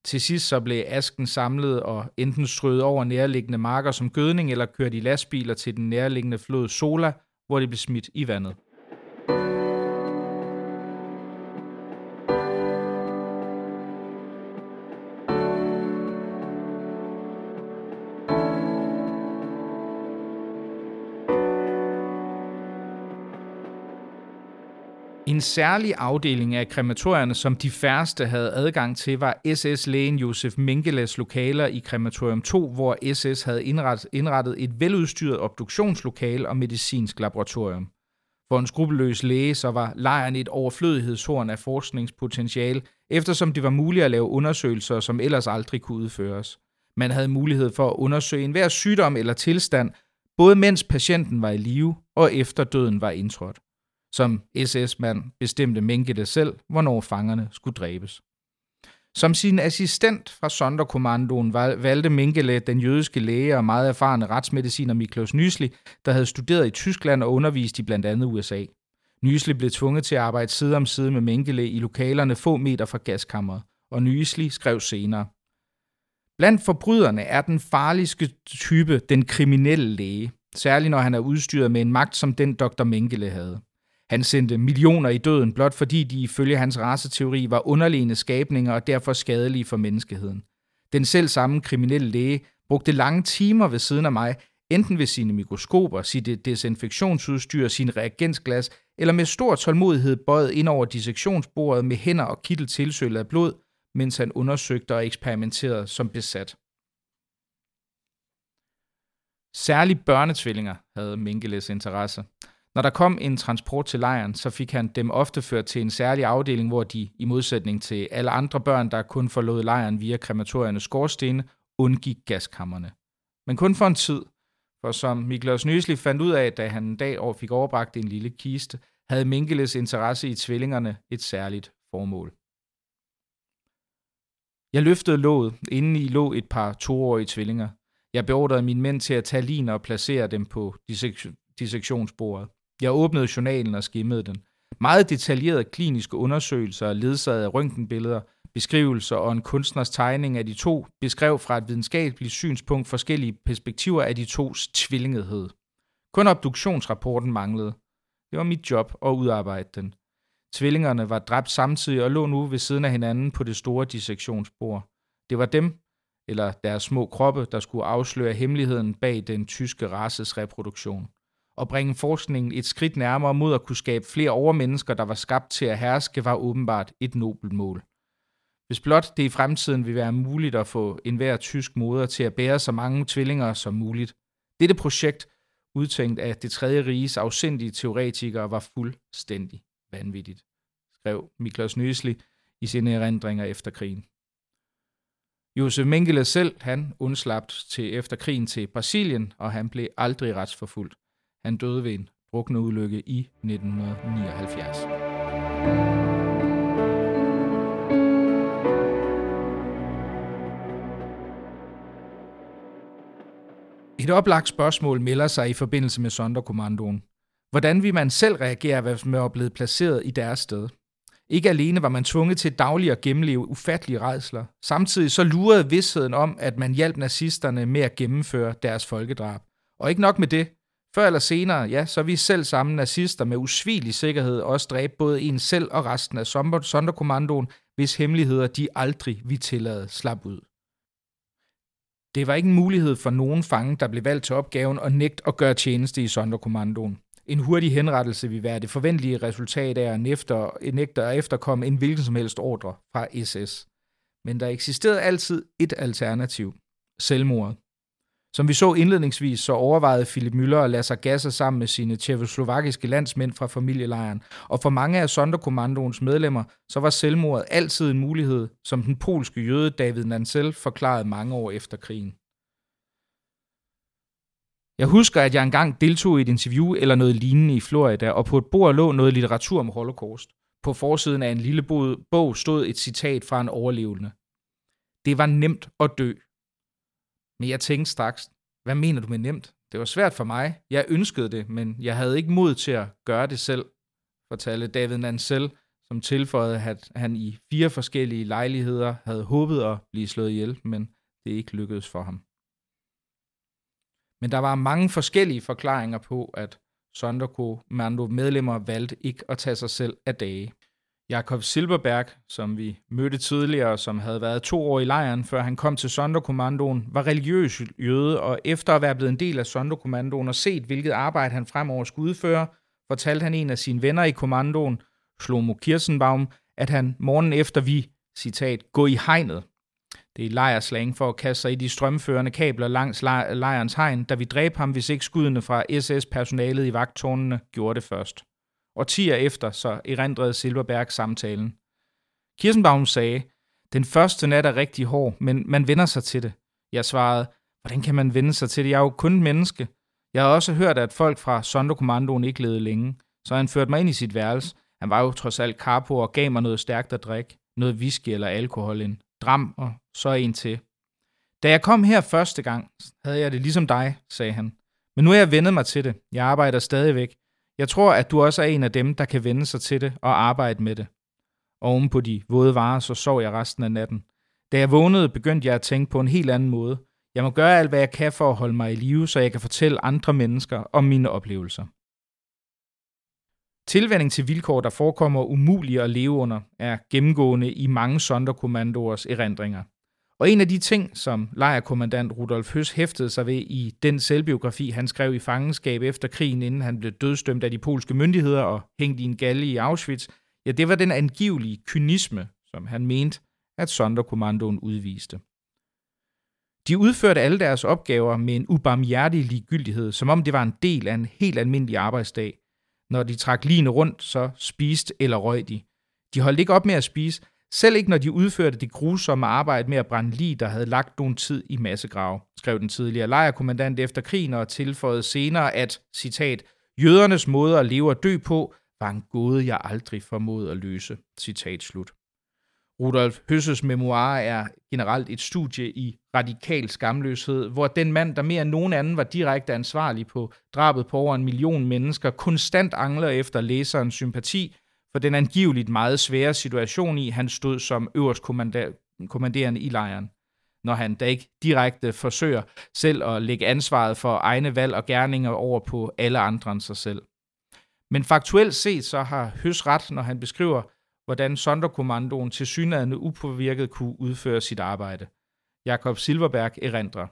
Til sidst så blev asken samlet og enten strøget over nærliggende marker som gødning eller kørt i lastbiler til den nærliggende flod Sola, hvor det blev smidt i vandet. En særlig afdeling af krematorierne, som de færreste havde adgang til, var SS-lægen Josef Mengeles lokaler i krematorium 2, hvor SS havde indrettet, indrettet et veludstyret obduktionslokale og medicinsk laboratorium. For en skrupelløs læge så var lejren et overflødighedshorn af forskningspotentiale, eftersom det var muligt at lave undersøgelser, som ellers aldrig kunne udføres. Man havde mulighed for at undersøge enhver sygdom eller tilstand, både mens patienten var i live og efter døden var indtrådt. Som SS-mand bestemte Mengele selv, hvornår fangerne skulle dræbes. Som sin assistent fra Sonderkommandoen valgte Mengele den jødiske læge og meget erfarne retsmediciner Miklos Nysli, der havde studeret i Tyskland og undervist i blandt andet USA. Nysli blev tvunget til at arbejde side om side med Mengele i lokalerne få meter fra gaskammeret, og Nysli skrev senere. Blandt forbryderne er den farligste type den kriminelle læge, særligt når han er udstyret med en magt som den Dr. Mengele havde. Han sendte millioner i døden, blot fordi de ifølge hans raceteori var underliggende skabninger og derfor skadelige for menneskeheden. Den selv samme kriminelle læge brugte lange timer ved siden af mig, enten ved sine mikroskoper, sit desinfektionsudstyr, sin reagensglas, eller med stor tålmodighed bøjet ind over dissektionsbordet med hænder og kittel tilsølet af blod, mens han undersøgte og eksperimenterede som besat. Særligt børnetvillinger havde Mengeles interesse. Når der kom en transport til lejren, så fik han dem ofte ført til en særlig afdeling, hvor de, i modsætning til alle andre børn, der kun forlod lejren via krematoriernes skorstene, undgik gaskammerne. Men kun for en tid, for som Miklos Nysli fandt ud af, da han en dag over fik overbragt en lille kiste, havde Minkeles interesse i tvillingerne et særligt formål. Jeg løftede låget, inden i lå et par toårige tvillinger. Jeg beordrede mine mænd til at tage liner og placere dem på dissektionsbordet. Jeg åbnede journalen og skimmede den. Meget detaljerede kliniske undersøgelser, ledsaget af røntgenbilleder, beskrivelser og en kunstners tegning af de to, beskrev fra et videnskabeligt synspunkt forskellige perspektiver af de tos tvillingethed. Kun obduktionsrapporten manglede. Det var mit job at udarbejde den. Tvillingerne var dræbt samtidig og lå nu ved siden af hinanden på det store dissektionsbord. Det var dem, eller deres små kroppe, der skulle afsløre hemmeligheden bag den tyske races reproduktion og bringe forskningen et skridt nærmere mod at kunne skabe flere overmennesker, der var skabt til at herske, var åbenbart et nobelt mål. Hvis blot det i fremtiden vil være muligt at få enhver tysk moder til at bære så mange tvillinger som muligt. Dette projekt, udtænkt af det tredje riges afsindige teoretikere, var fuldstændig vanvittigt, skrev Miklos Nøsli i sine erindringer efter krigen. Josef Mengele selv, han undslap til efter krigen til Brasilien, og han blev aldrig retsforfulgt. Han døde ved en ulykke i 1979. Et oplagt spørgsmål melder sig i forbindelse med Sonderkommandoen. Hvordan vil man selv reagere, hvis man er blevet placeret i deres sted? Ikke alene var man tvunget til dagligt at gennemleve ufattelige redsler. Samtidig så lurede vidsheden om, at man hjalp nazisterne med at gennemføre deres folkedrab. Og ikke nok med det. Før eller senere, ja, så vi selv sammen nazister med usvigelig sikkerhed også dræbe både en selv og resten af Sonderkommandoen, hvis hemmeligheder de aldrig vi tillade slap ud. Det var ikke en mulighed for nogen fange, der blev valgt til opgaven og nægt at gøre tjeneste i Sonderkommandoen. En hurtig henrettelse vil være det forventelige resultat af at nægter, nægter at efterkomme en hvilken som helst ordre fra SS. Men der eksisterede altid et alternativ. Selvmordet. Som vi så indledningsvis, så overvejede Philip Müller at lade sig gasse sammen med sine tjekoslovakiske landsmænd fra familielejren, og for mange af Sonderkommandoens medlemmer, så var selvmordet altid en mulighed, som den polske jøde David Nansel forklarede mange år efter krigen. Jeg husker, at jeg engang deltog i et interview eller noget lignende i Florida, og på et bord lå noget litteratur om Holocaust. På forsiden af en lille bog stod et citat fra en overlevende. Det var nemt at dø. Men jeg tænkte straks, hvad mener du med nemt? Det var svært for mig. Jeg ønskede det, men jeg havde ikke mod til at gøre det selv, fortalte David Nansel, som tilføjede, at han i fire forskellige lejligheder havde håbet at blive slået ihjel, men det ikke lykkedes for ham. Men der var mange forskellige forklaringer på, at Sonderkommando medlemmer valgte ikke at tage sig selv af dage. Jakob Silberberg, som vi mødte tidligere, som havde været to år i lejren, før han kom til Sonderkommandoen, var religiøs jøde, og efter at være blevet en del af Sonderkommandoen og set, hvilket arbejde han fremover skulle udføre, fortalte han en af sine venner i kommandoen, Shlomo Kirsenbaum, at han morgen efter vi, citat, gå i hegnet, det er lejerslang for at kaste sig i de strømførende kabler langs lejrens hegn, da vi dræb ham, hvis ikke skuddene fra SS-personalet i vagtårnene gjorde det først. Og tiger efter, så erindrede Silverberg samtalen. Kirsenbaum sagde, den første nat er rigtig hård, men man vender sig til det. Jeg svarede, hvordan kan man vende sig til det? Jeg er jo kun menneske. Jeg har også hørt, at folk fra Sonderkommandoen ikke levede længe, så han førte mig ind i sit værelse. Han var jo trods alt karpo og gav mig noget stærkt at drikke, noget whisky eller alkohol ind dram og så en til. Da jeg kom her første gang, havde jeg det ligesom dig, sagde han. Men nu er jeg vendet mig til det. Jeg arbejder stadigvæk. Jeg tror, at du også er en af dem, der kan vende sig til det og arbejde med det. Oven på de våde varer, så sov jeg resten af natten. Da jeg vågnede, begyndte jeg at tænke på en helt anden måde. Jeg må gøre alt, hvad jeg kan for at holde mig i live, så jeg kan fortælle andre mennesker om mine oplevelser. Tilvænding til vilkår, der forekommer umulige at leve under, er gennemgående i mange sonderkommandoers erindringer. Og en af de ting, som lejerkommandant Rudolf Høs hæftede sig ved i den selvbiografi, han skrev i fangenskab efter krigen, inden han blev dødstømt af de polske myndigheder og hængt i en galle i Auschwitz, ja, det var den angivelige kynisme, som han mente, at Sonderkommandoen udviste. De udførte alle deres opgaver med en ubarmhjertig ligegyldighed, som om det var en del af en helt almindelig arbejdsdag, når de trak line rundt, så spiste eller røg de. De holdt ikke op med at spise, selv ikke når de udførte det grusomme arbejde med at brænde lig, der havde lagt nogen tid i massegrav, skrev den tidligere lejerkommandant efter krigen og tilføjede senere, at, citat, jødernes måde at leve og dø på, var en gåde, jeg aldrig formåede at løse, citat slut. Rudolf Høsses memoir er generelt et studie i radikal skamløshed, hvor den mand, der mere end nogen anden var direkte ansvarlig på drabet på over en million mennesker, konstant angler efter læserens sympati for den angiveligt meget svære situation i, han stod som øverst kommanderende i lejren når han da ikke direkte forsøger selv at lægge ansvaret for egne valg og gerninger over på alle andre end sig selv. Men faktuelt set så har Høs ret, når han beskriver hvordan Sonderkommandoen til synlædende upåvirket kunne udføre sit arbejde. Jakob Silverberg erindrer.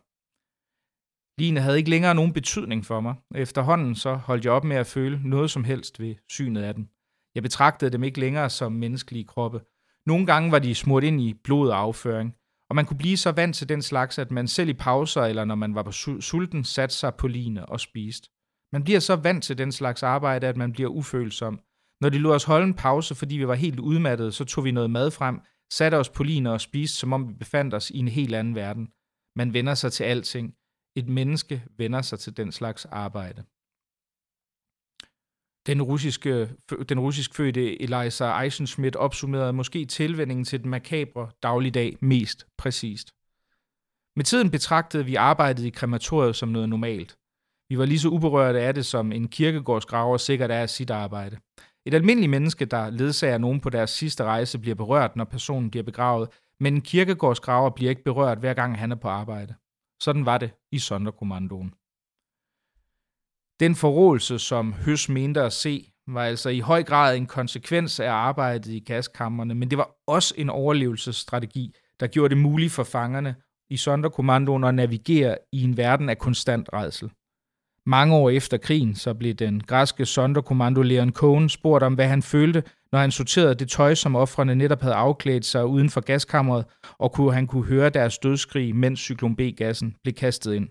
Line havde ikke længere nogen betydning for mig. Efterhånden så holdt jeg op med at føle noget som helst ved synet af den. Jeg betragtede dem ikke længere som menneskelige kroppe. Nogle gange var de smurt ind i blod og afføring, og man kunne blive så vant til den slags, at man selv i pauser eller når man var på sulten, satte sig på line og spiste. Man bliver så vant til den slags arbejde, at man bliver ufølsom, når de lod os holde en pause, fordi vi var helt udmattede, så tog vi noget mad frem, satte os på line og spiste, som om vi befandt os i en helt anden verden. Man vender sig til alting. Et menneske vender sig til den slags arbejde. Den russiske, den russisk fødte Eliza Eisenschmidt opsummerede måske tilvændingen til den makabre dagligdag mest præcist. Med tiden betragtede vi arbejdet i krematoriet som noget normalt. Vi var lige så uberørte af det, som en kirkegårdsgraver sikkert er af sit arbejde. Et almindeligt menneske, der ledsager nogen på deres sidste rejse, bliver berørt, når personen bliver begravet, men en kirkegårdsgraver bliver ikke berørt, hver gang han er på arbejde. Sådan var det i Sonderkommandoen. Den forrådelse, som Høs mente at se, var altså i høj grad en konsekvens af arbejdet i gaskammerne, men det var også en overlevelsesstrategi, der gjorde det muligt for fangerne i Sonderkommandoen at navigere i en verden af konstant redsel. Mange år efter krigen, så blev den græske sonderkommando Leon Cohen spurgt om, hvad han følte, når han sorterede det tøj, som offrene netop havde afklædt sig uden for gaskammeret, og kunne han kunne høre deres dødskrig, mens cyklon B-gassen blev kastet ind.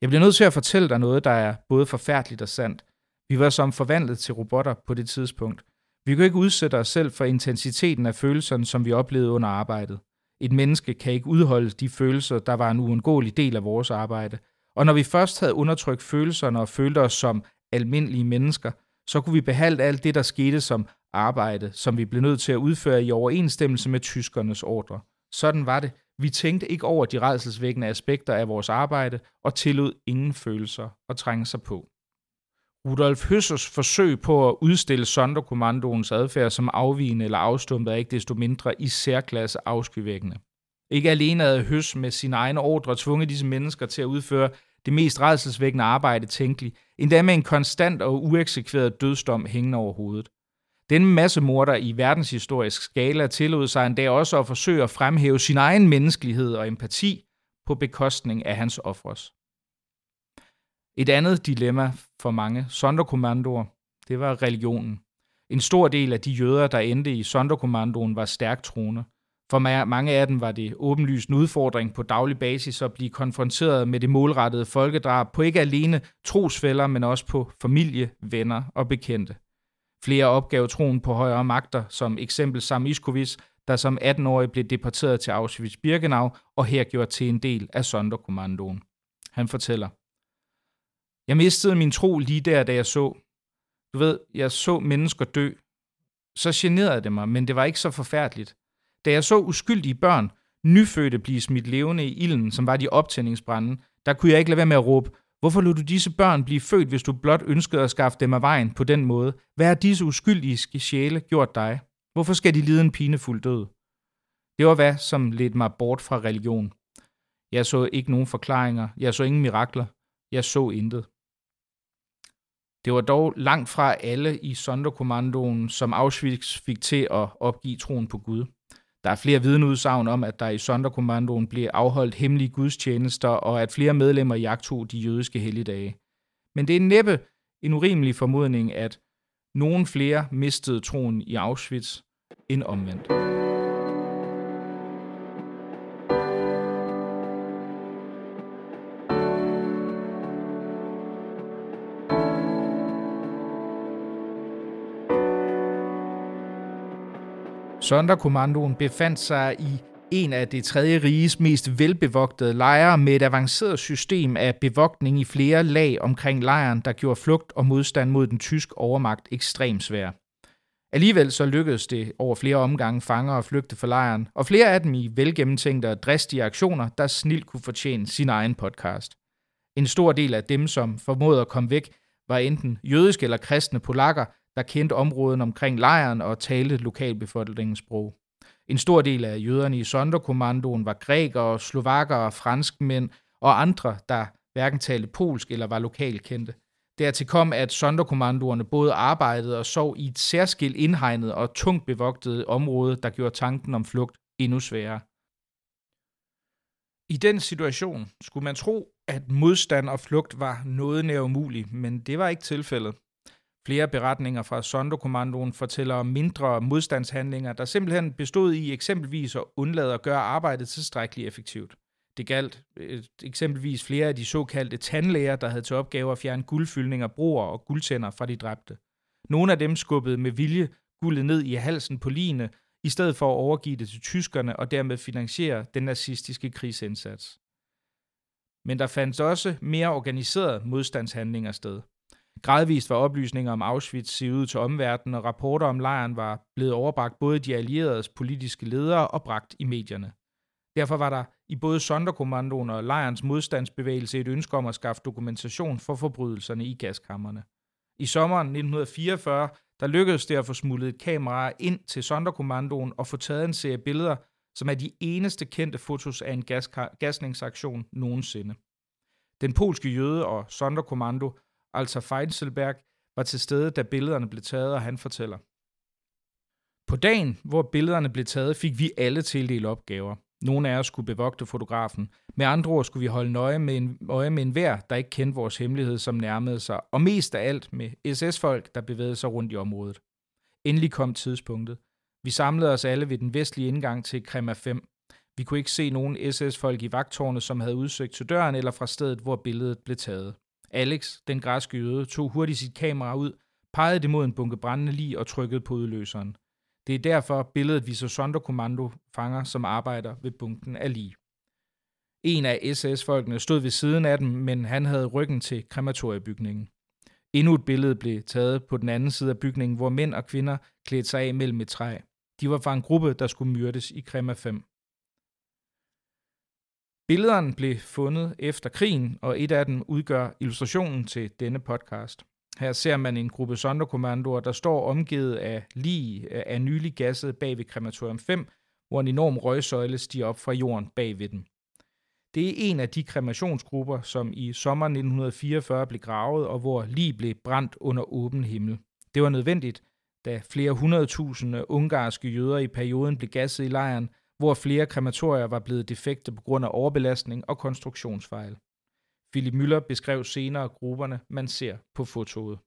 Jeg bliver nødt til at fortælle dig noget, der er både forfærdeligt og sandt. Vi var som forvandlet til robotter på det tidspunkt. Vi kunne ikke udsætte os selv for intensiteten af følelserne, som vi oplevede under arbejdet. Et menneske kan ikke udholde de følelser, der var en uundgåelig del af vores arbejde. Og når vi først havde undertrykt følelserne og følte os som almindelige mennesker, så kunne vi behandle alt det, der skete som arbejde, som vi blev nødt til at udføre i overensstemmelse med tyskernes ordre. Sådan var det. Vi tænkte ikke over de redselsvækkende aspekter af vores arbejde og tillod ingen følelser at trænge sig på. Rudolf Høssers forsøg på at udstille Sonderkommandoens adfærd som afvigende eller afstumpet er ikke desto mindre i særklasse afskyvækkende. Ikke alene havde Høs med sine egne ordre tvunget disse mennesker til at udføre det mest redselsvækkende arbejde tænkeligt, endda med en konstant og ueksekveret dødsdom hængende over hovedet. Den masse morder i verdenshistorisk skala tillod sig endda også at forsøge at fremhæve sin egen menneskelighed og empati på bekostning af hans ofres. Et andet dilemma for mange sonderkommandoer, det var religionen. En stor del af de jøder, der endte i sonderkommandoen, var stærkt troende. For mange af dem var det åbenlyst en udfordring på daglig basis at blive konfronteret med det målrettede folkedrab på ikke alene trosfælder, men også på familie, venner og bekendte. Flere opgaver troen på højere magter, som eksempel Sam Iskovic, der som 18-årig blev deporteret til Auschwitz-Birkenau og her gjort til en del af Sonderkommandoen. Han fortæller, Jeg mistede min tro lige der, da jeg så. Du ved, jeg så mennesker dø. Så generede det mig, men det var ikke så forfærdeligt. Da jeg så uskyldige børn, nyfødte blive smidt levende i ilden, som var de optændingsbrænde, der kunne jeg ikke lade være med at råbe, Hvorfor lod du disse børn blive født, hvis du blot ønskede at skaffe dem af vejen på den måde? Hvad har disse uskyldige sjæle gjort dig? Hvorfor skal de lide en pinefuld død? Det var hvad, som ledte mig bort fra religion. Jeg så ikke nogen forklaringer. Jeg så ingen mirakler. Jeg så intet. Det var dog langt fra alle i Sonderkommandoen, som Auschwitz fik til at opgive troen på Gud. Der er flere vidneudsagn om, at der i Sonderkommandoen blev afholdt hemmelige gudstjenester, og at flere medlemmer jagtog de jødiske helligdage. Men det er næppe en urimelig formodning, at nogen flere mistede troen i Auschwitz end omvendt. Sonderkommandoen befandt sig i en af det tredje riges mest velbevogtede lejre med et avanceret system af bevogtning i flere lag omkring lejren, der gjorde flugt og modstand mod den tysk overmagt ekstremt svær. Alligevel så lykkedes det over flere omgange fanger at flygte fra lejren, og flere af dem i velgennemtænkte og dristige aktioner, der snilt kunne fortjene sin egen podcast. En stor del af dem, som formåede at komme væk, var enten jødiske eller kristne polakker, der kendte områden omkring lejren og talte lokalbefolkningens sprog. En stor del af jøderne i Sonderkommandoen var grækere, slovakker, franskmænd og andre, der hverken talte polsk eller var lokalkendte. Dertil kom, at Sonderkommandoerne både arbejdede og sov i et særskilt indhegnet og tungt bevogtet område, der gjorde tanken om flugt endnu sværere. I den situation skulle man tro, at modstand og flugt var noget nær umuligt, men det var ikke tilfældet. Flere beretninger fra Sonderkommandoen fortæller om mindre modstandshandlinger, der simpelthen bestod i eksempelvis at undlade at gøre arbejdet tilstrækkeligt effektivt. Det galt øh, eksempelvis flere af de såkaldte tandlæger, der havde til opgave at fjerne guldfyldninger, broer og guldtænder fra de dræbte. Nogle af dem skubbede med vilje guldet ned i halsen på line, i stedet for at overgive det til tyskerne og dermed finansiere den nazistiske krigsindsats. Men der fandt også mere organiserede modstandshandlinger sted. Gradvist var oplysninger om Auschwitz sivet ud til omverdenen, og rapporter om lejren var blevet overbragt både de allieredes politiske ledere og bragt i medierne. Derfor var der i både Sonderkommandoen og lejrens modstandsbevægelse et ønske om at skaffe dokumentation for forbrydelserne i gaskammerne. I sommeren 1944 der lykkedes det at få smuglet et kamera ind til Sonderkommandoen og få taget en serie billeder, som er de eneste kendte fotos af en gasningsaktion nogensinde. Den polske jøde og Sonderkommando, altså Feinselberg, var til stede, da billederne blev taget, og han fortæller. På dagen, hvor billederne blev taget, fik vi alle tildelt opgaver. Nogle af os skulle bevogte fotografen. Med andre ord skulle vi holde nøje med en, øje med enhver, der ikke kendte vores hemmelighed, som nærmede sig, og mest af alt med SS-folk, der bevægede sig rundt i området. Endelig kom tidspunktet. Vi samlede os alle ved den vestlige indgang til Krema 5. Vi kunne ikke se nogen SS-folk i vagtårnet, som havde udsigt til døren eller fra stedet, hvor billedet blev taget. Alex, den græske jøde, tog hurtigt sit kamera ud, pegede det mod en bunke brændende lig og trykkede på udløseren. Det er derfor, billedet viser Sonderkommando fanger, som arbejder ved bunken af lig. En af SS-folkene stod ved siden af dem, men han havde ryggen til krematoriebygningen. Endnu et billede blev taget på den anden side af bygningen, hvor mænd og kvinder klædte sig af mellem et træ. De var fra en gruppe, der skulle myrdes i Krema 5. Billederne blev fundet efter krigen, og et af dem udgør illustrationen til denne podcast. Her ser man en gruppe sonderkommandoer, der står omgivet af lige af nylig gasset bag ved krematorium 5, hvor en enorm røgsøjle stiger op fra jorden bag ved dem. Det er en af de kremationsgrupper, som i sommeren 1944 blev gravet, og hvor lige blev brændt under åben himmel. Det var nødvendigt, da flere hundredtusinde ungarske jøder i perioden blev gasset i lejren, hvor flere krematorier var blevet defekte på grund af overbelastning og konstruktionsfejl. Philip Müller beskrev senere grupperne, man ser på fotoet.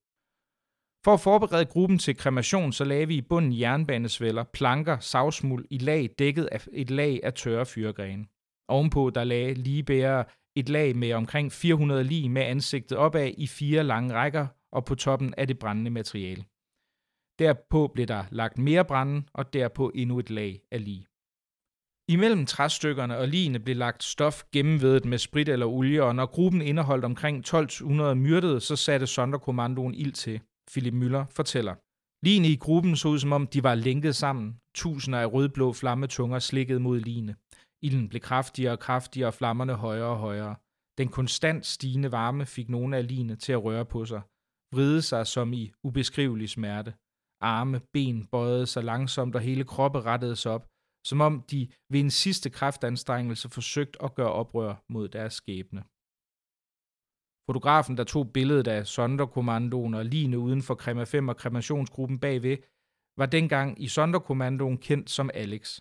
For at forberede gruppen til kremation, så lagde vi i bunden jernbanesvælder, planker, savsmuld i lag dækket af et lag af tørre fyrgrene. Ovenpå der lagde ligebærere et lag med omkring 400 lig med ansigtet opad i fire lange rækker og på toppen af det brændende materiale. Derpå blev der lagt mere brænde, og derpå endnu et lag af lig. Imellem træstykkerne og ligene blev lagt stof gennemvedet med sprit eller olie, og når gruppen indeholdt omkring 1200 myrdede, så satte Sonderkommandoen ild til. Philip Müller fortæller. Ligene i gruppen så ud som om, de var lænket sammen. Tusinder af rødblå flammetunger slikkede mod ligene. Ilden blev kraftigere og kraftigere, og flammerne højere og højere. Den konstant stigende varme fik nogle af ligene til at røre på sig. Vride sig som i ubeskrivelig smerte. Arme, ben bøjede sig langsomt, og hele kroppen rettede sig op, som om de ved en sidste kraftanstrengelse forsøgte at gøre oprør mod deres skæbne. Fotografen, der tog billedet af Sonderkommandoen og ligne uden for Krema 5 og kremationsgruppen bagved, var dengang i Sonderkommandoen kendt som Alex.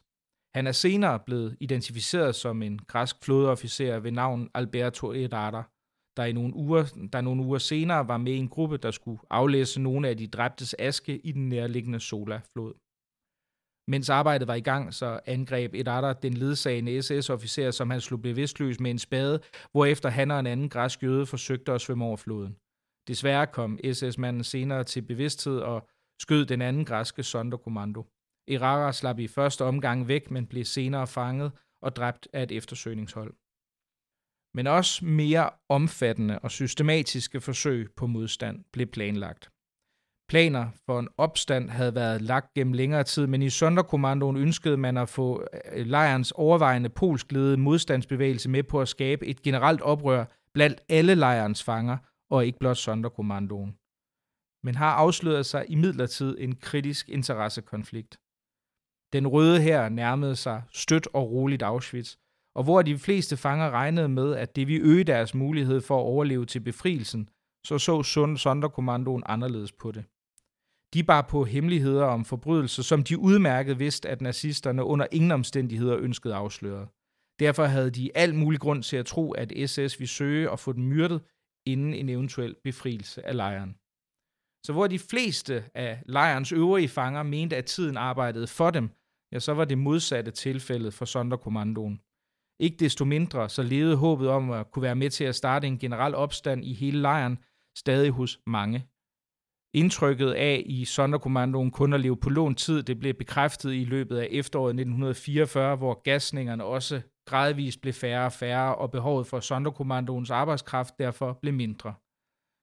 Han er senere blevet identificeret som en græsk flådeofficer ved navn Alberto Errara, der i nogle uger, der nogle uger senere var med i en gruppe, der skulle aflæse nogle af de dræbtes aske i den nærliggende Sola-flod. Mens arbejdet var i gang, så angreb Edada den ledsagende SS-officer, som han slog bevidstløs med en spade, hvorefter han og en anden græsk jøde forsøgte at svømme over floden. Desværre kom SS-manden senere til bevidsthed og skød den anden græske sonderkommando. Erara slap i første omgang væk, men blev senere fanget og dræbt af et eftersøgningshold. Men også mere omfattende og systematiske forsøg på modstand blev planlagt. Planer for en opstand havde været lagt gennem længere tid, men i Sonderkommandoen ønskede man at få øh, lejrens overvejende polskledede modstandsbevægelse med på at skabe et generelt oprør blandt alle lejrens fanger, og ikke blot Sonderkommandoen. Men har afsløret sig i midlertid en kritisk interessekonflikt. Den røde her nærmede sig stødt og roligt Auschwitz, og hvor de fleste fanger regnede med, at det ville øge deres mulighed for at overleve til befrielsen, så så Sonderkommandoen anderledes på det. De bar på hemmeligheder om forbrydelser, som de udmærket vidste, at nazisterne under ingen omstændigheder ønskede afsløret. Derfor havde de al mulig grund til at tro, at SS ville søge at få dem myrdet inden en eventuel befrielse af lejren. Så hvor de fleste af lejrens øvrige fanger mente, at tiden arbejdede for dem, ja, så var det modsatte tilfældet for Sonderkommandoen. Ikke desto mindre så levede håbet om at kunne være med til at starte en generel opstand i hele lejren stadig hos mange Indtrykket af i Sonderkommandoen kun at leve på lån tid, det blev bekræftet i løbet af efteråret 1944, hvor gasningerne også gradvist blev færre og færre, og behovet for Sonderkommandoens arbejdskraft derfor blev mindre.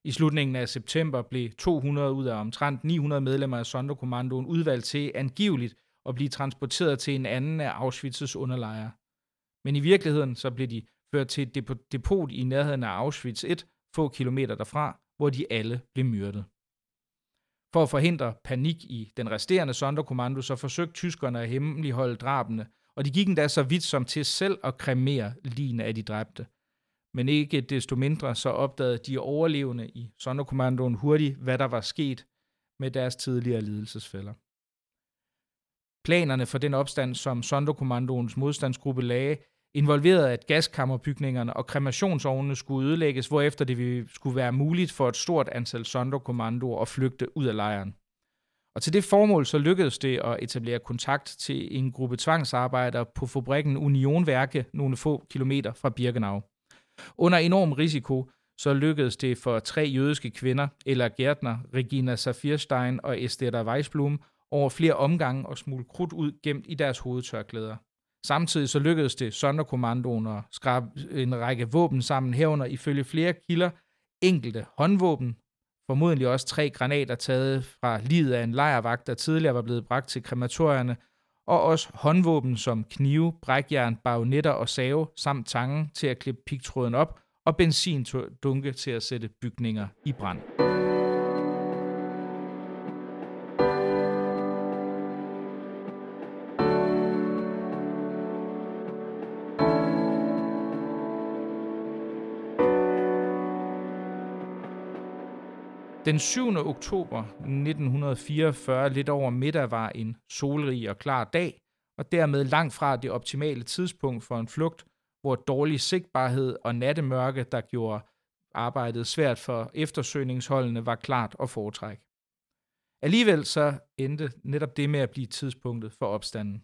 I slutningen af september blev 200 ud af omtrent 900 medlemmer af Sonderkommandoen udvalgt til angiveligt at blive transporteret til en anden af Auschwitz' underlejre. Men i virkeligheden så blev de ført til et depot i nærheden af Auschwitz 1, få kilometer derfra, hvor de alle blev myrdet. For at forhindre panik i den resterende Sonderkommando, så forsøgte tyskerne at hemmeligholde drabene, og de gik endda så vidt som til selv at kremere ligene af de dræbte. Men ikke desto mindre så opdagede de overlevende i Sonderkommandoen hurtigt, hvad der var sket med deres tidligere lidelsesfælder. Planerne for den opstand, som Sonderkommandoens modstandsgruppe lagde, involverede, at gaskammerbygningerne og kremationsovnene skulle ødelægges, hvorefter det skulle være muligt for et stort antal Sonderkommandoer at flygte ud af lejren. Og til det formål så lykkedes det at etablere kontakt til en gruppe tvangsarbejdere på fabrikken Unionværke nogle få kilometer fra Birkenau. Under enorm risiko så lykkedes det for tre jødiske kvinder, eller Gärtner, Regina Safirstein og Esther Weisblum, over flere omgange at smule krudt ud gemt i deres hovedtørklæder. Samtidig så lykkedes det Sonderkommandoen at skrabe en række våben sammen herunder ifølge flere kilder enkelte håndvåben, formodentlig også tre granater taget fra livet af en lejrvagt, der tidligere var blevet bragt til krematorierne, og også håndvåben som knive, brækjern, bajonetter og save, samt tangen til at klippe pigtråden op, og benzindunke til at sætte bygninger i brand. Den 7. oktober 1944, lidt over middag, var en solrig og klar dag, og dermed langt fra det optimale tidspunkt for en flugt, hvor dårlig sigtbarhed og nattemørke, der gjorde arbejdet svært for eftersøgningsholdene, var klart at foretrække. Alligevel så endte netop det med at blive tidspunktet for opstanden.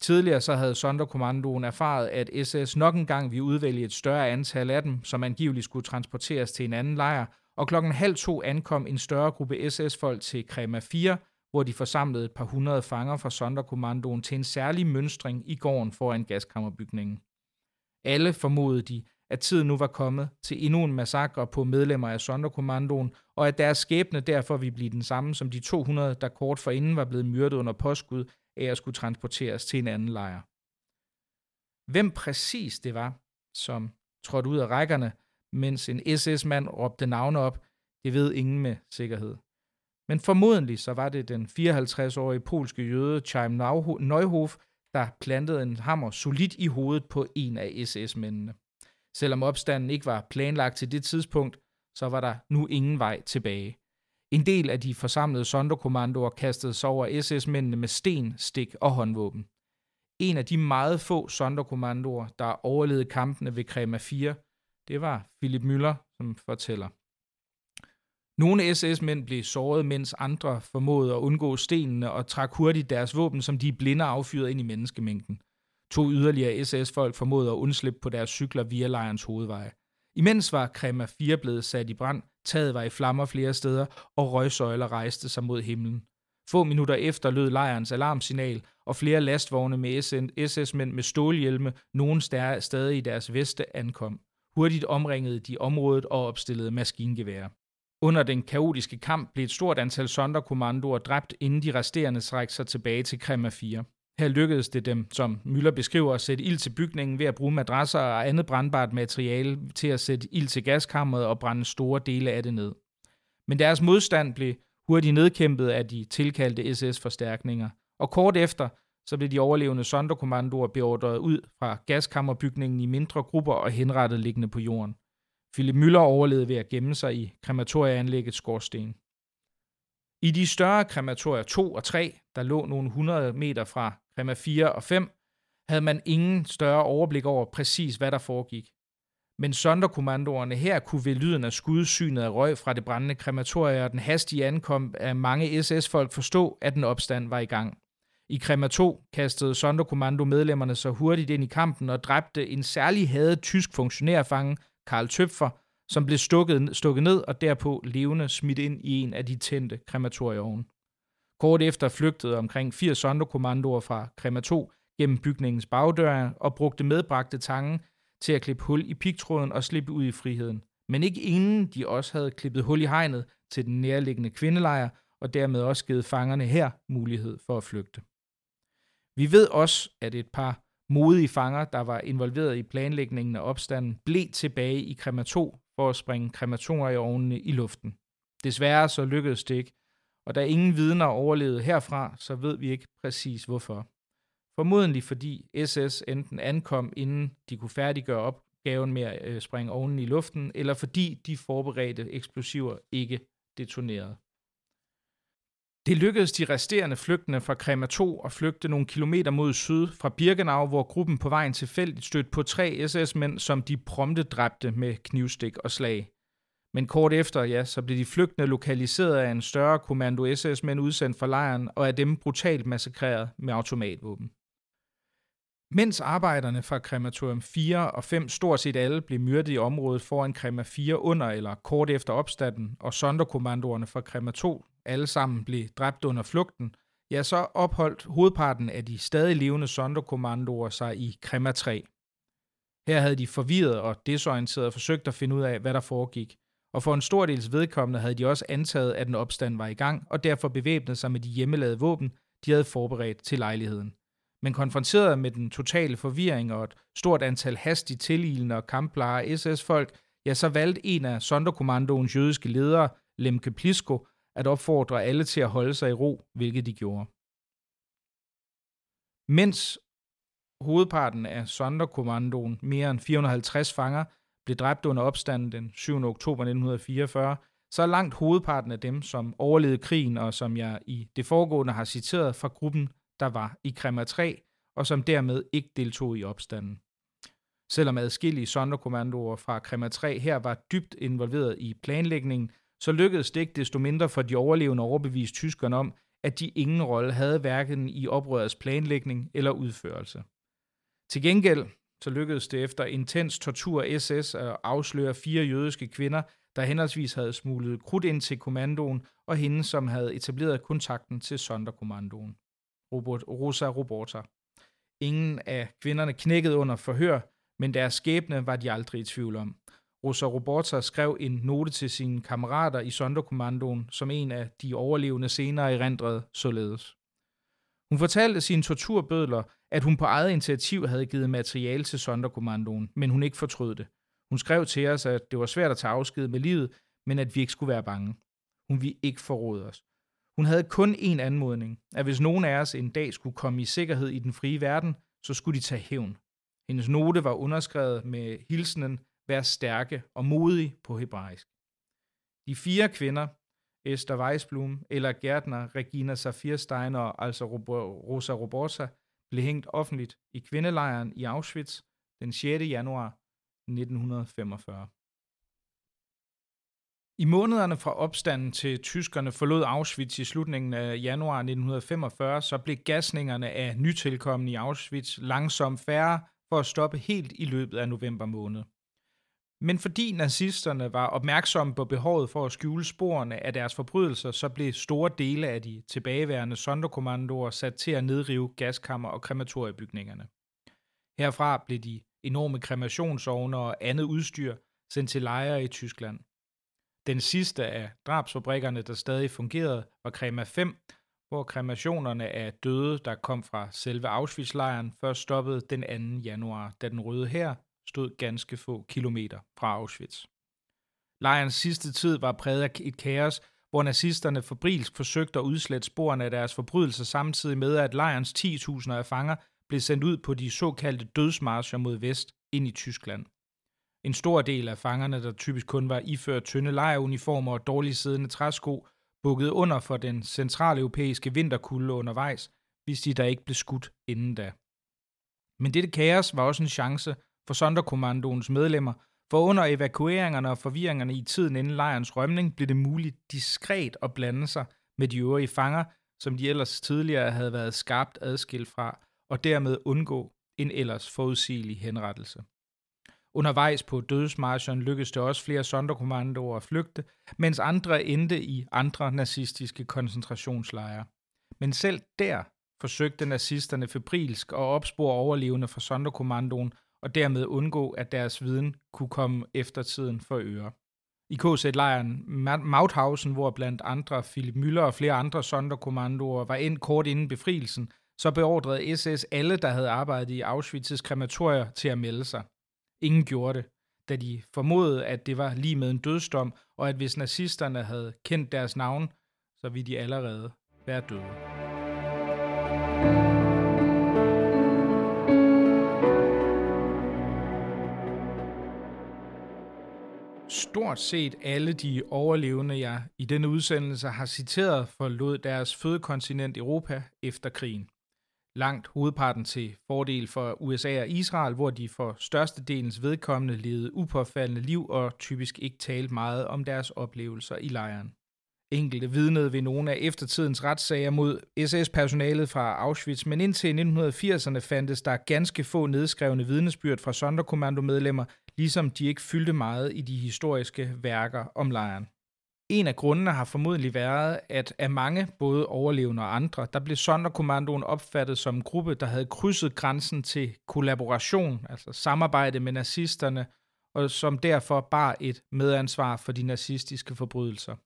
Tidligere så havde Sonderkommandoen erfaret, at SS nok engang ville udvælge et større antal af dem, som angiveligt skulle transporteres til en anden lejr, og klokken halv to ankom en større gruppe SS-folk til Krema 4, hvor de forsamlede et par hundrede fanger fra Sonderkommandoen til en særlig mønstring i gården foran gaskammerbygningen. Alle formodede de, at tiden nu var kommet til endnu en massakre på medlemmer af Sonderkommandoen, og at deres skæbne derfor ville blive den samme som de 200, der kort forinden var blevet myrdet under påskud af at skulle transporteres til en anden lejr. Hvem præcis det var, som trådte ud af rækkerne, mens en SS-mand råbte navne op, det ved ingen med sikkerhed. Men formodentlig så var det den 54-årige polske jøde Chaim Neuhof, der plantede en hammer solidt i hovedet på en af SS-mændene. Selvom opstanden ikke var planlagt til det tidspunkt, så var der nu ingen vej tilbage. En del af de forsamlede sonderkommandoer kastede sig over SS-mændene med sten, stik og håndvåben. En af de meget få sonderkommandoer, der overlevede kampene ved Krema 4, det var Philip Müller, som fortæller. Nogle SS-mænd blev såret, mens andre formåede at undgå stenene og trak hurtigt deres våben, som de blinde affyrede ind i menneskemængden. To yderligere SS-folk formåede at undslippe på deres cykler via lejrens hovedveje. Imens var Krema 4 blevet sat i brand, taget var i flammer flere steder, og røgsøjler rejste sig mod himlen. Få minutter efter lød lejrens alarmsignal, og flere lastvogne med SS-mænd med stålhjelme, nogen stadig i deres veste, ankom. Hurtigt omringede de området og opstillede maskingeværer. Under den kaotiske kamp blev et stort antal sonderkommandoer dræbt, inden de resterende strækte sig tilbage til Krema 4. Her lykkedes det dem, som Møller beskriver, at sætte ild til bygningen ved at bruge madrasser og andet brandbart materiale til at sætte ild til gaskammeret og brænde store dele af det ned. Men deres modstand blev hurtigt nedkæmpet af de tilkaldte SS-forstærkninger, og kort efter så blev de overlevende sonderkommandoer beordret ud fra gaskammerbygningen i mindre grupper og henrettet liggende på jorden. Philip Müller overlevede ved at gemme sig i krematorieanlæggets skorsten. I de større krematorier 2 og 3, der lå nogle 100 meter fra krema 4 og 5, havde man ingen større overblik over præcis, hvad der foregik. Men sonderkommandoerne her kunne ved lyden af skudsynet af røg fra det brændende krematorie og den hastige ankom af mange SS-folk forstå, at den opstand var i gang. I Krema 2 kastede Sonderkommando medlemmerne så hurtigt ind i kampen og dræbte en særlig hadet tysk funktionærfange, Karl Tøpfer, som blev stukket, stukket ned og derpå levende smidt ind i en af de tændte krematorieovne. Kort efter flygtede omkring 80 sonderkommandoer fra Krema 2 gennem bygningens bagdør og brugte medbragte tange til at klippe hul i pigtråden og slippe ud i friheden. Men ikke inden de også havde klippet hul i hegnet til den nærliggende kvindelejr og dermed også givet fangerne her mulighed for at flygte. Vi ved også, at et par modige fanger, der var involveret i planlægningen af opstanden, blev tilbage i Krema 2 for at springe krematorieovnene i luften. Desværre så lykkedes det ikke, og da ingen vidner overlevede herfra, så ved vi ikke præcis hvorfor. Formodentlig fordi SS enten ankom, inden de kunne færdiggøre opgaven med at øh, springe ovnen i luften, eller fordi de forberedte eksplosiver ikke detonerede. Det lykkedes de resterende flygtende fra Krema 2 at flygte nogle kilometer mod syd fra Birkenau, hvor gruppen på vejen tilfældigt stødte på tre SS-mænd, som de prompte dræbte med knivstik og slag. Men kort efter, ja, så blev de flygtende lokaliseret af en større kommando SS-mænd udsendt fra lejren, og af dem brutalt massakreret med automatvåben. Mens arbejderne fra krematorium 4 og 5 stort set alle blev myrdet i området foran krema 4 under eller kort efter opstanden, og sonderkommandoerne fra krema 2 alle sammen blev dræbt under flugten, ja, så opholdt hovedparten af de stadig levende sonderkommandoer sig i krema 3. Her havde de forvirret og desorienteret forsøgt at finde ud af, hvad der foregik, og for en stor dels vedkommende havde de også antaget, at en opstand var i gang, og derfor bevæbnet sig med de hjemmelavede våben, de havde forberedt til lejligheden. Men konfronteret med den totale forvirring og et stort antal hastigt tililende og kampklare SS-folk, ja, så valgte en af Sonderkommandoens jødiske ledere, Lemke Plisko, at opfordre alle til at holde sig i ro, hvilket de gjorde. Mens hovedparten af Sonderkommandoen, mere end 450 fanger, blev dræbt under opstanden den 7. oktober 1944, så er langt hovedparten af dem, som overlevede krigen, og som jeg i det foregående har citeret fra gruppen, der var i Kremmer 3, og som dermed ikke deltog i opstanden. Selvom adskillige sonderkommandoer fra Kremmer 3 her var dybt involveret i planlægningen, så lykkedes det ikke desto mindre for de overlevende overbevise tyskerne om, at de ingen rolle havde hverken i oprørets planlægning eller udførelse. Til gengæld så lykkedes det efter intens tortur SS at afsløre fire jødiske kvinder, der henholdsvis havde smuglet krudt ind til kommandoen, og hende, som havde etableret kontakten til Sonderkommandoen. Robert, Rosa Roborta. Ingen af kvinderne knækkede under forhør, men deres skæbne var de aldrig i tvivl om. Rosa Roborta skrev en note til sine kammerater i Sonderkommandoen, som en af de overlevende senere erindrede således. Hun fortalte sine torturbødler, at hun på eget initiativ havde givet materiale til Sonderkommandoen, men hun ikke fortrød det. Hun skrev til os, at det var svært at tage afsked med livet, men at vi ikke skulle være bange. Hun ville ikke forråde os. Hun havde kun én anmodning, at hvis nogen af os en dag skulle komme i sikkerhed i den frie verden, så skulle de tage hævn. Hendes note var underskrevet med hilsenen, vær stærke og modige på hebraisk. De fire kvinder, Esther Weisblum, eller Gärtner, Regina Safirsteiner og altså Rosa Roborta, blev hængt offentligt i kvindelejren i Auschwitz den 6. januar 1945. I månederne fra opstanden til tyskerne forlod Auschwitz i slutningen af januar 1945, så blev gasningerne af nytilkommende i Auschwitz langsomt færre for at stoppe helt i løbet af november måned. Men fordi nazisterne var opmærksomme på behovet for at skjule sporene af deres forbrydelser, så blev store dele af de tilbageværende sonderkommandoer sat til at nedrive gaskammer og krematoriebygningerne. Herfra blev de enorme kremationsovne og andet udstyr sendt til lejre i Tyskland. Den sidste af drabsfabrikkerne, der stadig fungerede, var Krema 5, hvor kremationerne af døde, der kom fra selve Auschwitz-lejren, først stoppede den 2. januar, da den røde her stod ganske få kilometer fra Auschwitz. Lejrens sidste tid var præget af et kaos, hvor nazisterne fabrilsk forsøgte at udslette sporene af deres forbrydelser samtidig med, at lejrens 10.000 af fanger blev sendt ud på de såkaldte dødsmarscher mod vest ind i Tyskland. En stor del af fangerne, der typisk kun var iført tynde lejruniformer og dårligt siddende træsko, bukkede under for den centraleuropæiske vinterkulde undervejs, hvis de der ikke blev skudt inden da. Men dette kaos var også en chance for Sonderkommandoens medlemmer, for under evakueringerne og forvirringerne i tiden inden lejrens rømning blev det muligt diskret at blande sig med de øvrige fanger, som de ellers tidligere havde været skarpt adskilt fra, og dermed undgå en ellers forudsigelig henrettelse. Undervejs på dødsmarchen lykkedes det også flere sonderkommandoer at flygte, mens andre endte i andre nazistiske koncentrationslejre. Men selv der forsøgte nazisterne febrilsk at opspore overlevende fra sonderkommandoen og dermed undgå, at deres viden kunne komme eftertiden for øre. I KZ-lejren Mauthausen, hvor blandt andre Philip Müller og flere andre sonderkommandoer var ind kort inden befrielsen, så beordrede SS alle, der havde arbejdet i Auschwitz's krematorier, til at melde sig. Ingen gjorde det, da de formodede, at det var lige med en dødsdom, og at hvis nazisterne havde kendt deres navn, så ville de allerede være døde. Stort set alle de overlevende, jeg i denne udsendelse har citeret, forlod deres fødekontinent Europa efter krigen langt hovedparten til fordel for USA og Israel, hvor de for størstedelens vedkommende levede upåfaldende liv og typisk ikke talte meget om deres oplevelser i lejren. Enkelte vidnede ved nogle af eftertidens retssager mod SS-personalet fra Auschwitz, men indtil 1980'erne fandtes der ganske få nedskrevne vidnesbyrd fra Sonderkommandomedlemmer, ligesom de ikke fyldte meget i de historiske værker om lejren. En af grundene har formodentlig været, at af mange, både overlevende og andre, der blev Sonderkommandoen opfattet som en gruppe, der havde krydset grænsen til kollaboration, altså samarbejde med nazisterne, og som derfor bar et medansvar for de nazistiske forbrydelser.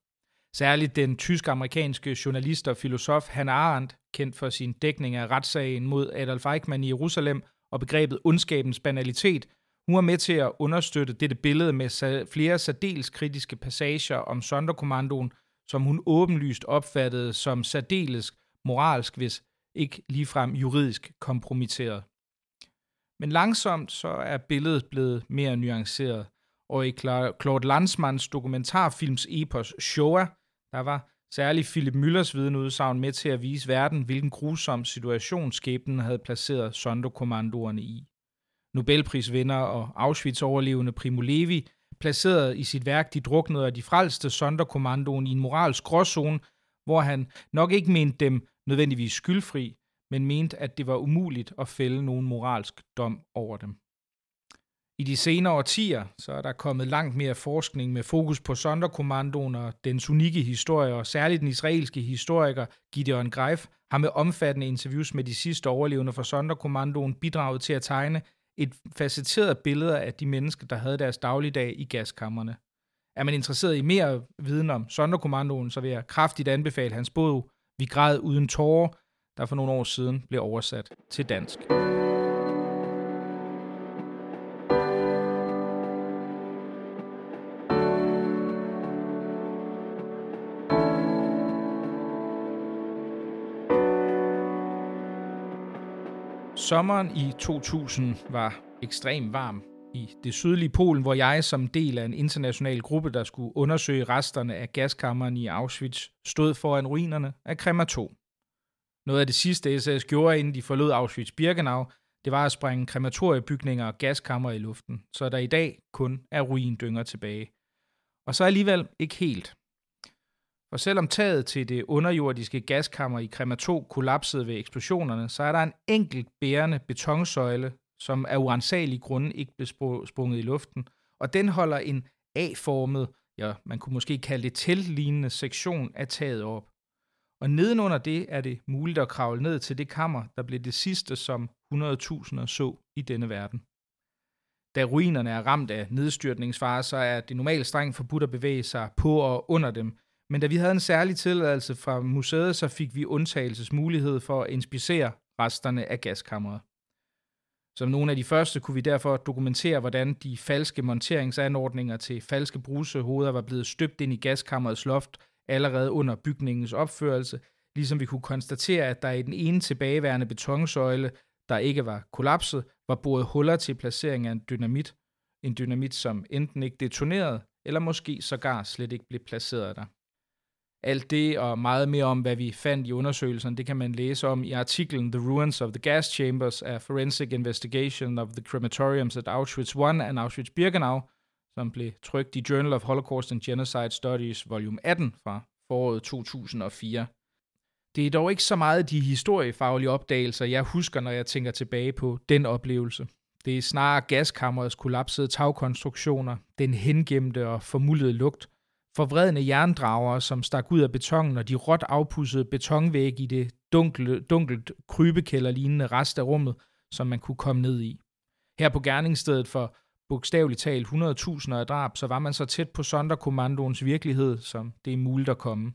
Særligt den tysk-amerikanske journalist og filosof Hannah Arendt, kendt for sin dækning af retssagen mod Adolf Eichmann i Jerusalem og begrebet ondskabens banalitet, hun er med til at understøtte dette billede med flere særdeles kritiske passager om Sonderkommandoen, som hun åbenlyst opfattede som særdeles moralsk, hvis ikke ligefrem juridisk kompromitteret. Men langsomt så er billedet blevet mere nuanceret, og i Claude Landsmanns dokumentarfilms epos Shoah, der var særligt Philip Müllers vidneudsagn med til at vise verden, hvilken grusom situation skæbnen havde placeret Sonderkommandoerne i. Nobelprisvinder og Auschwitz-overlevende Primo Levi, placerede i sit værk De druknede og de frelste Sonderkommandoen i en moralsk gråzone, hvor han nok ikke mente dem nødvendigvis skyldfri, men mente, at det var umuligt at fælde nogen moralsk dom over dem. I de senere årtier så er der kommet langt mere forskning med fokus på Sonderkommandoen og dens unikke historie, og særligt den israelske historiker Gideon Greif har med omfattende interviews med de sidste overlevende fra Sonderkommandoen bidraget til at tegne et facetteret billede af de mennesker, der havde deres dagligdag i gaskammerne. Er man interesseret i mere viden om Sonderkommandoen, så vil jeg kraftigt anbefale hans bog Vi græd uden tårer, der for nogle år siden blev oversat til dansk. Sommeren i 2000 var ekstremt varm i det sydlige Polen, hvor jeg som del af en international gruppe, der skulle undersøge resterne af gaskammeren i Auschwitz, stod foran ruinerne af kremator. Noget af det sidste SS gjorde, inden de forlod Auschwitz-Birkenau, det var at sprænge krematoriebygninger og gaskammer i luften, så der i dag kun er ruindynger tilbage. Og så alligevel ikke helt. Og selvom taget til det underjordiske gaskammer i Kremato kollapsede ved eksplosionerne, så er der en enkelt bærende betonsøjle, som af uansagelige grunde ikke blev sprunget i luften, og den holder en A-formet, ja, man kunne måske kalde det teltlignende sektion af taget op. Og nedenunder det er det muligt at kravle ned til det kammer, der blev det sidste, som 100.000 så i denne verden. Da ruinerne er ramt af nedstyrtningsfare, så er det normalt strengt forbudt at bevæge sig på og under dem, men da vi havde en særlig tilladelse fra museet, så fik vi undtagelsesmulighed for at inspicere resterne af gaskammeret. Som nogle af de første kunne vi derfor dokumentere, hvordan de falske monteringsanordninger til falske brusehoveder var blevet støbt ind i gaskammerets loft allerede under bygningens opførelse, ligesom vi kunne konstatere, at der i den ene tilbageværende betonsøjle, der ikke var kollapset, var boret huller til placering af en dynamit. En dynamit, som enten ikke detonerede, eller måske sågar slet ikke blev placeret der. Alt det og meget mere om, hvad vi fandt i undersøgelsen, det kan man læse om i artiklen The Ruins of the Gas Chambers, a Forensic Investigation of the Crematoriums at Auschwitz I and Auschwitz-Birkenau, som blev trykt i Journal of Holocaust and Genocide Studies, volume 18 fra foråret 2004. Det er dog ikke så meget de historiefaglige opdagelser, jeg husker, når jeg tænker tilbage på den oplevelse. Det er snarere gaskammerets kollapsede tagkonstruktioner, den hengemte og formuldede lugt, forvredne jerndrager, som stak ud af betongen, og de råt afpudsede betonvæg i det dunkle, dunkelt krybekælderlignende rest af rummet, som man kunne komme ned i. Her på gerningsstedet for bogstaveligt talt 100.000 af drab, så var man så tæt på Sonderkommandoens virkelighed, som det er muligt at komme.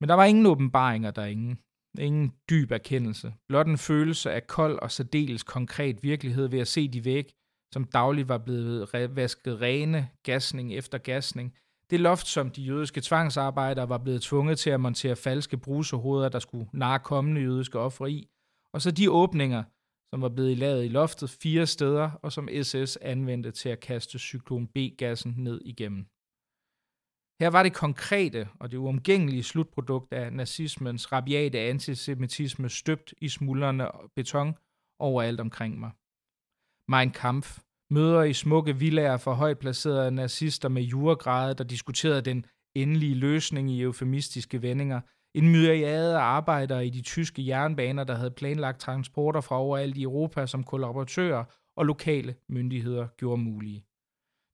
Men der var ingen åbenbaringer derinde. Ingen dyb erkendelse. Blot en følelse af kold og særdeles konkret virkelighed ved at se de væg, som dagligt var blevet vasket rene, gasning efter gasning. Det loft, som de jødiske tvangsarbejdere var blevet tvunget til at montere falske brusehoveder, der skulle narre kommende jødiske ofre i. Og så de åbninger, som var blevet lavet i loftet fire steder, og som SS anvendte til at kaste cyklon B-gassen ned igennem. Her var det konkrete og det uomgængelige slutprodukt af nazismens rabiate antisemitisme støbt i smuldrende beton overalt omkring mig. Mein Kampf, møder i smukke villager for højt placerede nazister med juregrade, der diskuterede den endelige løsning i eufemistiske vendinger, en myriade af arbejdere i de tyske jernbaner, der havde planlagt transporter fra overalt i Europa som kollaboratører og lokale myndigheder gjorde mulige.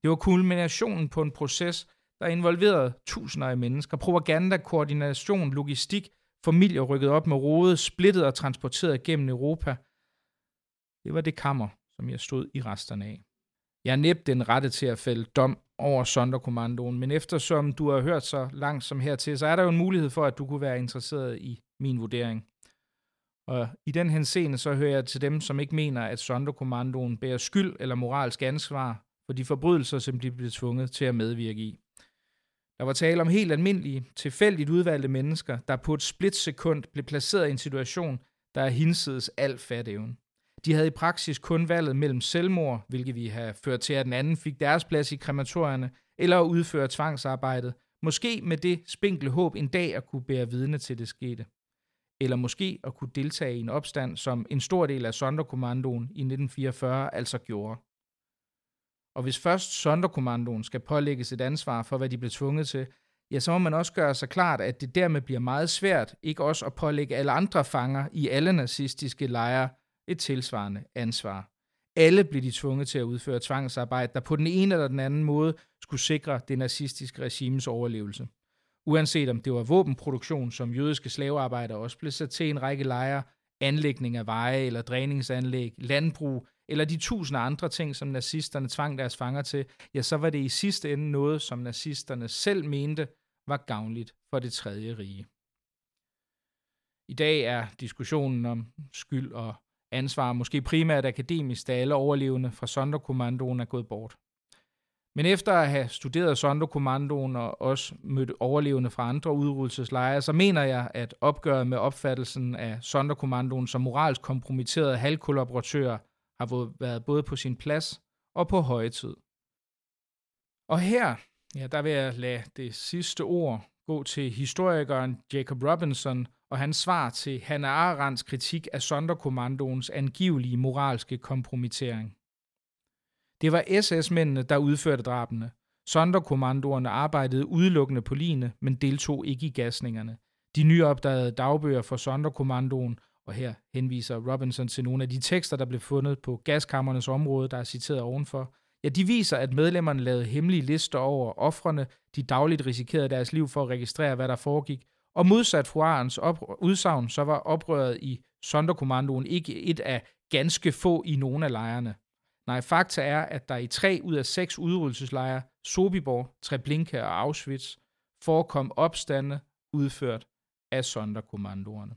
Det var kulminationen på en proces, der involverede tusinder af mennesker. Propaganda, koordination, logistik, familier rykket op med rode, splittet og transporteret gennem Europa. Det var det kammer, som jeg stod i resterne af. Jeg er næppe den rette til at fælde dom over Sonderkommandoen, men eftersom du har hørt så langt som hertil, så er der jo en mulighed for, at du kunne være interesseret i min vurdering. Og i den henseende så hører jeg til dem, som ikke mener, at Sonderkommandoen bærer skyld eller moralsk ansvar for de forbrydelser, som de blev tvunget til at medvirke i. Der var tale om helt almindelige, tilfældigt udvalgte mennesker, der på et splitsekund blev placeret i en situation, der er hinsides al fatævn. De havde i praksis kun valget mellem selvmord, hvilket vi har ført til, at den anden fik deres plads i krematorierne, eller at udføre tvangsarbejdet, måske med det spinkle håb en dag at kunne bære vidne til det skete. Eller måske at kunne deltage i en opstand, som en stor del af Sonderkommandoen i 1944 altså gjorde. Og hvis først Sonderkommandoen skal pålægges et ansvar for, hvad de blev tvunget til, ja, så må man også gøre sig klart, at det dermed bliver meget svært ikke også at pålægge alle andre fanger i alle nazistiske lejre et tilsvarende ansvar. Alle blev de tvunget til at udføre tvangsarbejde, der på den ene eller den anden måde skulle sikre det nazistiske regimes overlevelse. Uanset om det var våbenproduktion, som jødiske slavearbejdere også blev sat til en række lejre, anlægning af veje eller dræningsanlæg, landbrug eller de tusind andre ting, som nazisterne tvang deres fanger til, ja, så var det i sidste ende noget, som nazisterne selv mente var gavnligt for det tredje rige. I dag er diskussionen om skyld og ansvar måske primært akademisk, da alle overlevende fra Sonderkommandoen er gået bort. Men efter at have studeret Sonderkommandoen og også mødt overlevende fra andre udryddelseslejre, så mener jeg, at opgøret med opfattelsen af Sonderkommandoen som moralsk kompromitterede halvkollaboratører har været både på sin plads og på høje tid. Og her, ja, der vil jeg lade det sidste ord gå til historikeren Jacob Robinson og hans svar til Hannah Arendts kritik af Sonderkommandoens angivelige moralske kompromittering. Det var SS-mændene, der udførte drabene. Sonderkommandoerne arbejdede udelukkende på line, men deltog ikke i gasningerne. De nyopdagede dagbøger for Sonderkommandoen og her henviser Robinson til nogle af de tekster, der blev fundet på gaskammernes område, der er citeret ovenfor. Ja, de viser, at medlemmerne lavede hemmelige lister over offrene, de dagligt risikerede deres liv for at registrere, hvad der foregik. Og modsat Fuarens udsagn, så var oprøret i Sonderkommandoen ikke et af ganske få i nogle af lejrene. Nej, fakta er, at der i tre ud af seks udryddelseslejre, Sobibor, Treblinka og Auschwitz, forekom opstande udført af Sonderkommandoerne.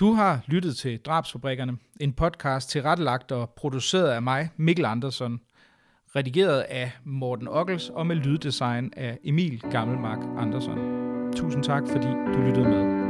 Du har lyttet til Drabsfabrikkerne, en podcast tilrettelagt og produceret af mig, Mikkel Andersen, redigeret af Morten Ockels og med lyddesign af Emil Gammelmark Andersen. Tusind tak, fordi du lyttede med.